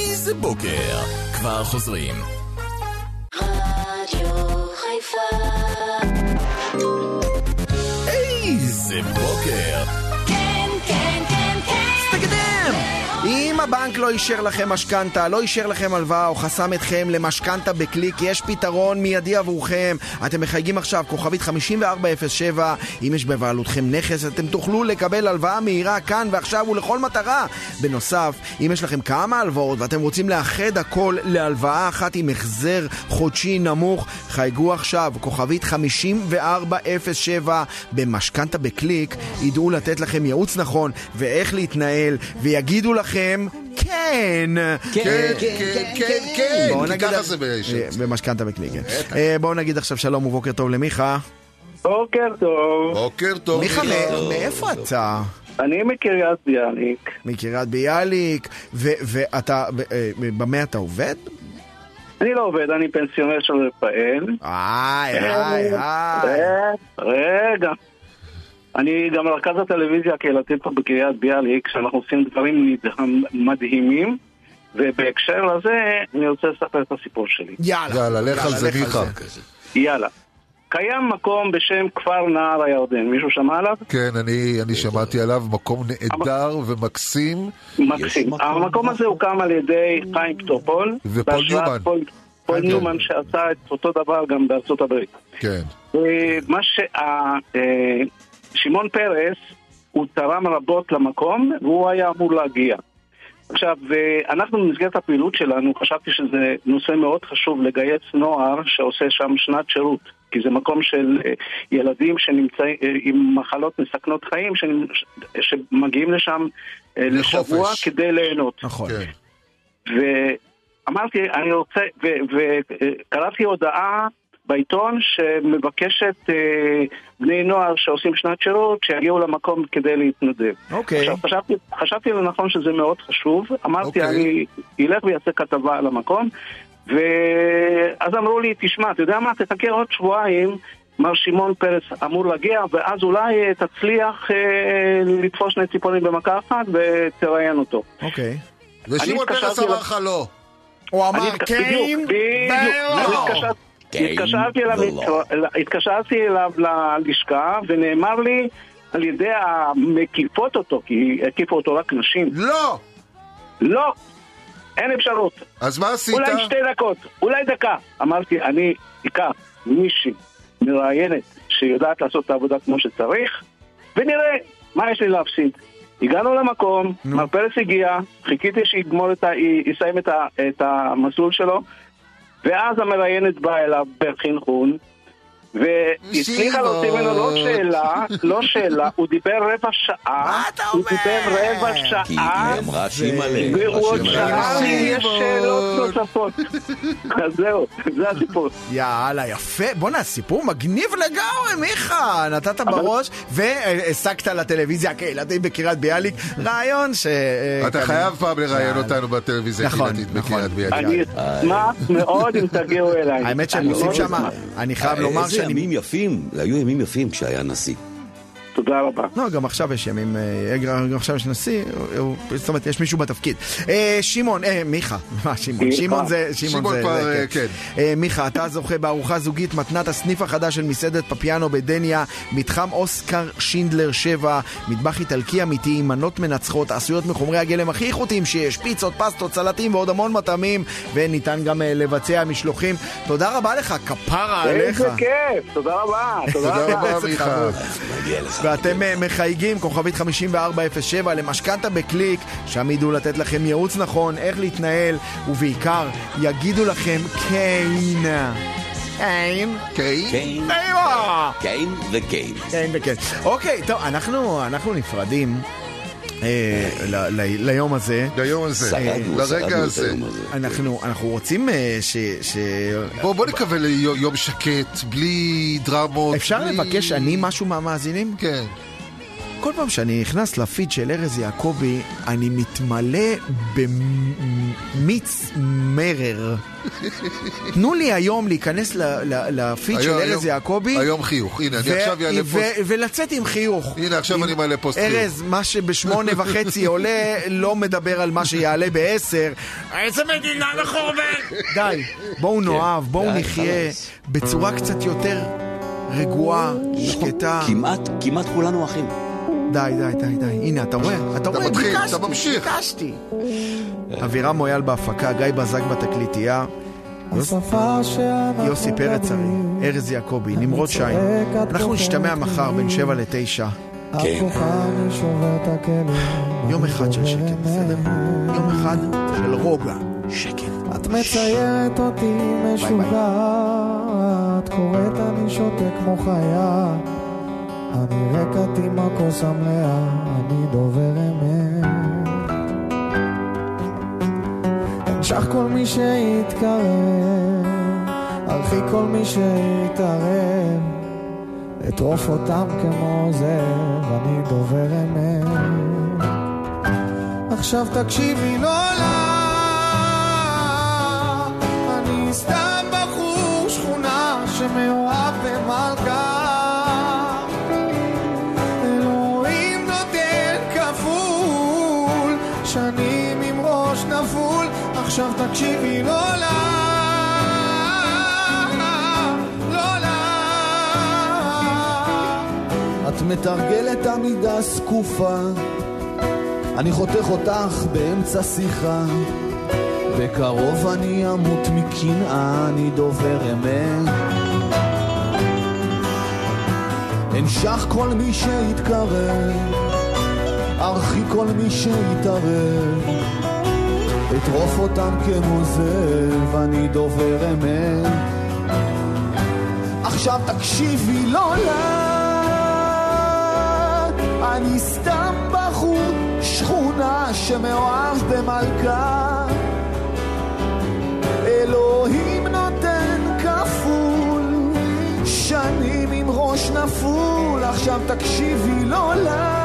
איזה בוקר. כבר חוזרים. איזה בוקר. הבנק לא אישר לכם משכנתה, לא אישר לכם הלוואה או חסם אתכם למשכנתה בקליק, יש פתרון מיידי עבורכם. אתם מחייגים עכשיו, כוכבית 5407, אם יש בבעלותכם נכס, אתם תוכלו לקבל הלוואה מהירה כאן ועכשיו ולכל מטרה. בנוסף, אם יש לכם כמה הלוואות ואתם רוצים לאחד הכל להלוואה אחת עם החזר חודשי נמוך, חייגו עכשיו, כוכבית 5407 במשכנתה בקליק, ידעו לתת לכם ייעוץ נכון ואיך להתנהל, ויגידו לכם כן. כן, כן, כן, כן, כן, בואו כי נגיד... ככה זה באש. אה, במשכנתה בקליק, כן. אה, בואו נגיד עכשיו שלום ובוקר טוב למיכה. בוקר טוב. בוקר טוב. מיכה, מאיפה אתה? אני מקריית ביאליק. מקריית ביאליק, ו- ואתה, אה, במה אתה עובד? אני לא עובד, אני פנסיונר של רפאל. איי, איי, איי. רגע. אני גם רכז הטלוויזיה הקהילתית פה בקריית ביאליק, שאנחנו עושים דברים מדהימים, ובהקשר לזה אני רוצה לספר את הסיפור שלי. יאללה. יאללה, לך על זה, מיכה. יאללה. קיים מקום בשם כפר נהר הירדן, מישהו שמע עליו? כן, אני אני שמעתי עליו, מקום נהדר ומקסים. מקסים. המקום הזה הוקם על ידי חיים טופול. ופול ניומן. פול- פול כן. ניומן שעשה את אותו דבר גם בארצות הברית. כן. אה, מה שה... שמעון פרס, הוא תרם רבות למקום, והוא היה אמור להגיע. עכשיו, אה, אנחנו במסגרת הפעילות שלנו, חשבתי שזה נושא מאוד חשוב לגייס נוער שעושה שם שנת שירות. כי זה מקום של אה, ילדים שנמצאים אה, עם מחלות מסכנות חיים, שמגיעים לשם אה, לשבוע לחופש. כדי ליהנות. נכון. ואמרתי, אני רוצה, וקראתי הודעה בעיתון שמבקשת אה, בני נוער שעושים שנת שירות, שיגיעו למקום כדי להתנדב. אוקיי. עכשיו, חשבתי, חשבתי לנכון שזה מאוד חשוב, אמרתי, אוקיי. אני אלך ויעשה כתבה על המקום, ואז אמרו לי, תשמע, אתה יודע מה, תחכה עוד שבועיים. מר שמעון פרס אמור להגיע, ואז אולי אה, תצליח אה, לתפוס שני ציפורים במכה אחת ותראיין אותו. אוקיי. ושמעון פרס אמר לך לא. הוא אמר כן, בדיוק, בדיוק. ולא. התקשרתי- אליו, ולא. התקשרתי אליו ללשכה ונאמר לי על ידי המקיפות אותו, כי הקיפו אותו רק נשים. לא! לא, אין אפשרות. אז מה עשית? אולי שתי דקות, אולי דקה. אמרתי, אני אקח מישהי מראיינת שיודעת לעשות את העבודה כמו שצריך, ונראה מה יש לי להפסיד. הגענו למקום, מר פרס הגיע, חיכיתי שיגמור את ה... יסיים את, ה... את המסלול שלו, ואז המראיינת באה אליו בחנכון, והצליחה להוציא ממנו לא שאלה, לא שאלה, הוא דיבר רבע שעה, מה אתה הוא? דיבר רבע כי שעה, היא אמרה שימלא. והוא עוד. שאל לי, יש שאלות נוספות. אז זהו, זה הסיפור. יאללה, יפה. בואנה, סיפור מגניב לגמרי, מיכה. נתת בראש, והעסקת לטלוויזיה הקהילתית בקריית ביאליק. רעיון ש... אה, אתה חייב פעם לראיין. אותנו בטלוויזיה נכון, הקהילתית נכון. בקריית ביאליק. אני אשמח מאוד אם תגיעו אליי. האמת שהם אני עושים שם. אני חייב לומר אה, ימים יפים, היו ימים יפים כשהיה נשיא. תודה רבה. לא, גם עכשיו יש ימים, אה, גם עכשיו יש נשיא, הוא- זאת אומרת, יש מישהו בתפקיד. אה, שמעון, אה, מיכה, מה שמעון? מיכה. שמעון זה, שמעון זה, כבר, אה, כן. אה, מיכה, אתה זוכה בארוחה זוגית מתנת הסניף החדש של מסעדת פפיאנו בדניה, מתחם אוסקר שינדלר 7, מטבח איטלקי אמיתי עם מנות מנצחות, עשויות מחומרי הגלם הכי איכותיים שיש, פיצות, פסטות, סלטים ועוד המון מטעמים, וניתן גם אה, לבצע משלוחים. תודה רבה לך, כפרה עליך. איזה כיף, תודה רבה. תודה רבה, ואתם אה, מחייגים, כוכבית 5407 למשכנתה בקליק, שם ידעו לתת לכם ייעוץ נכון, איך להתנהל, ובעיקר יגידו לכם קיין. קיין. קיין? קיין! קיין וקיין. קיין וכן. אוקיי, טוב, אנחנו, אנחנו נפרדים. אה, ליום הזה. ליום הזה, שרדנו, לרגע הזה. אנחנו, אנחנו רוצים אה, ש... ש... בוא נקווה ליום שקט, בלי דרמות. אפשר לבקש אני משהו מהמאזינים? כן. כל פעם שאני נכנס לפיד של ארז יעקבי, אני מתמלא במיץ מרר. תנו לי היום להיכנס ל- ל- לפיד של ארז היום- יעקבי. היום חיוך. הנה, אני עכשיו אעלה פוסט. ולצאת עם חיוך. הנה, עכשיו אני מעלה פוסט חיוך. ארז, מה שבשמונה וחצי עולה, לא מדבר על מה שיעלה בעשר. איזה מדינה מחורבן! די, בואו נאהב, בואו נחיה. בצורה קצת יותר רגועה, שקטה. כמעט, כמעט כולנו אחים. די, די, די, די. הנה, אתה רואה? אתה אתה רואה? מתחיל, ביקשתי, אתה ממשיך. ביקשתי. אבירם מויאל בהפקה, גיא בזק בתקליטייה. יוס- יוסי פרץ הרי, ארז יעקבי, נמרוד שיין. אנחנו נשתמע מחר בין שבע לתשע. כן. יום אחד של שקט, בסדר? יום אחד של רוגע. שקט. את מציירת אותי משוגעת, קוראת אני שותק כמו חיה. אני רקת עם הכוס המלאה, אני דובר אמת. אנשך כל מי שיתקרב, ארחיק כל מי שיתערב. אטרוף אותם כמו זאב, אני דובר אמת. עכשיו תקשיבי לא לה, אני סתם בחור שכונה שמאוהב במלכה. עכשיו תקשיבי לא לה. לא לה. את מתרגלת עמידה זקופה אני חותך אותך באמצע שיחה בקרוב אני אמות מקנאה, אני דובר אמת אנשך כל מי שיתקרב, ארחיק כל מי שיתערב אטרוף אותם כמו זאב, אני דובר אמת. עכשיו תקשיבי לא לה אני סתם בחור שכונה שמאוהב במלכה אלוהים נותן כפול שנים עם ראש נפול. עכשיו תקשיבי לא לה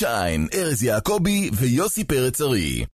שיין, ארז יעקבי ויוסי פרץ ארי.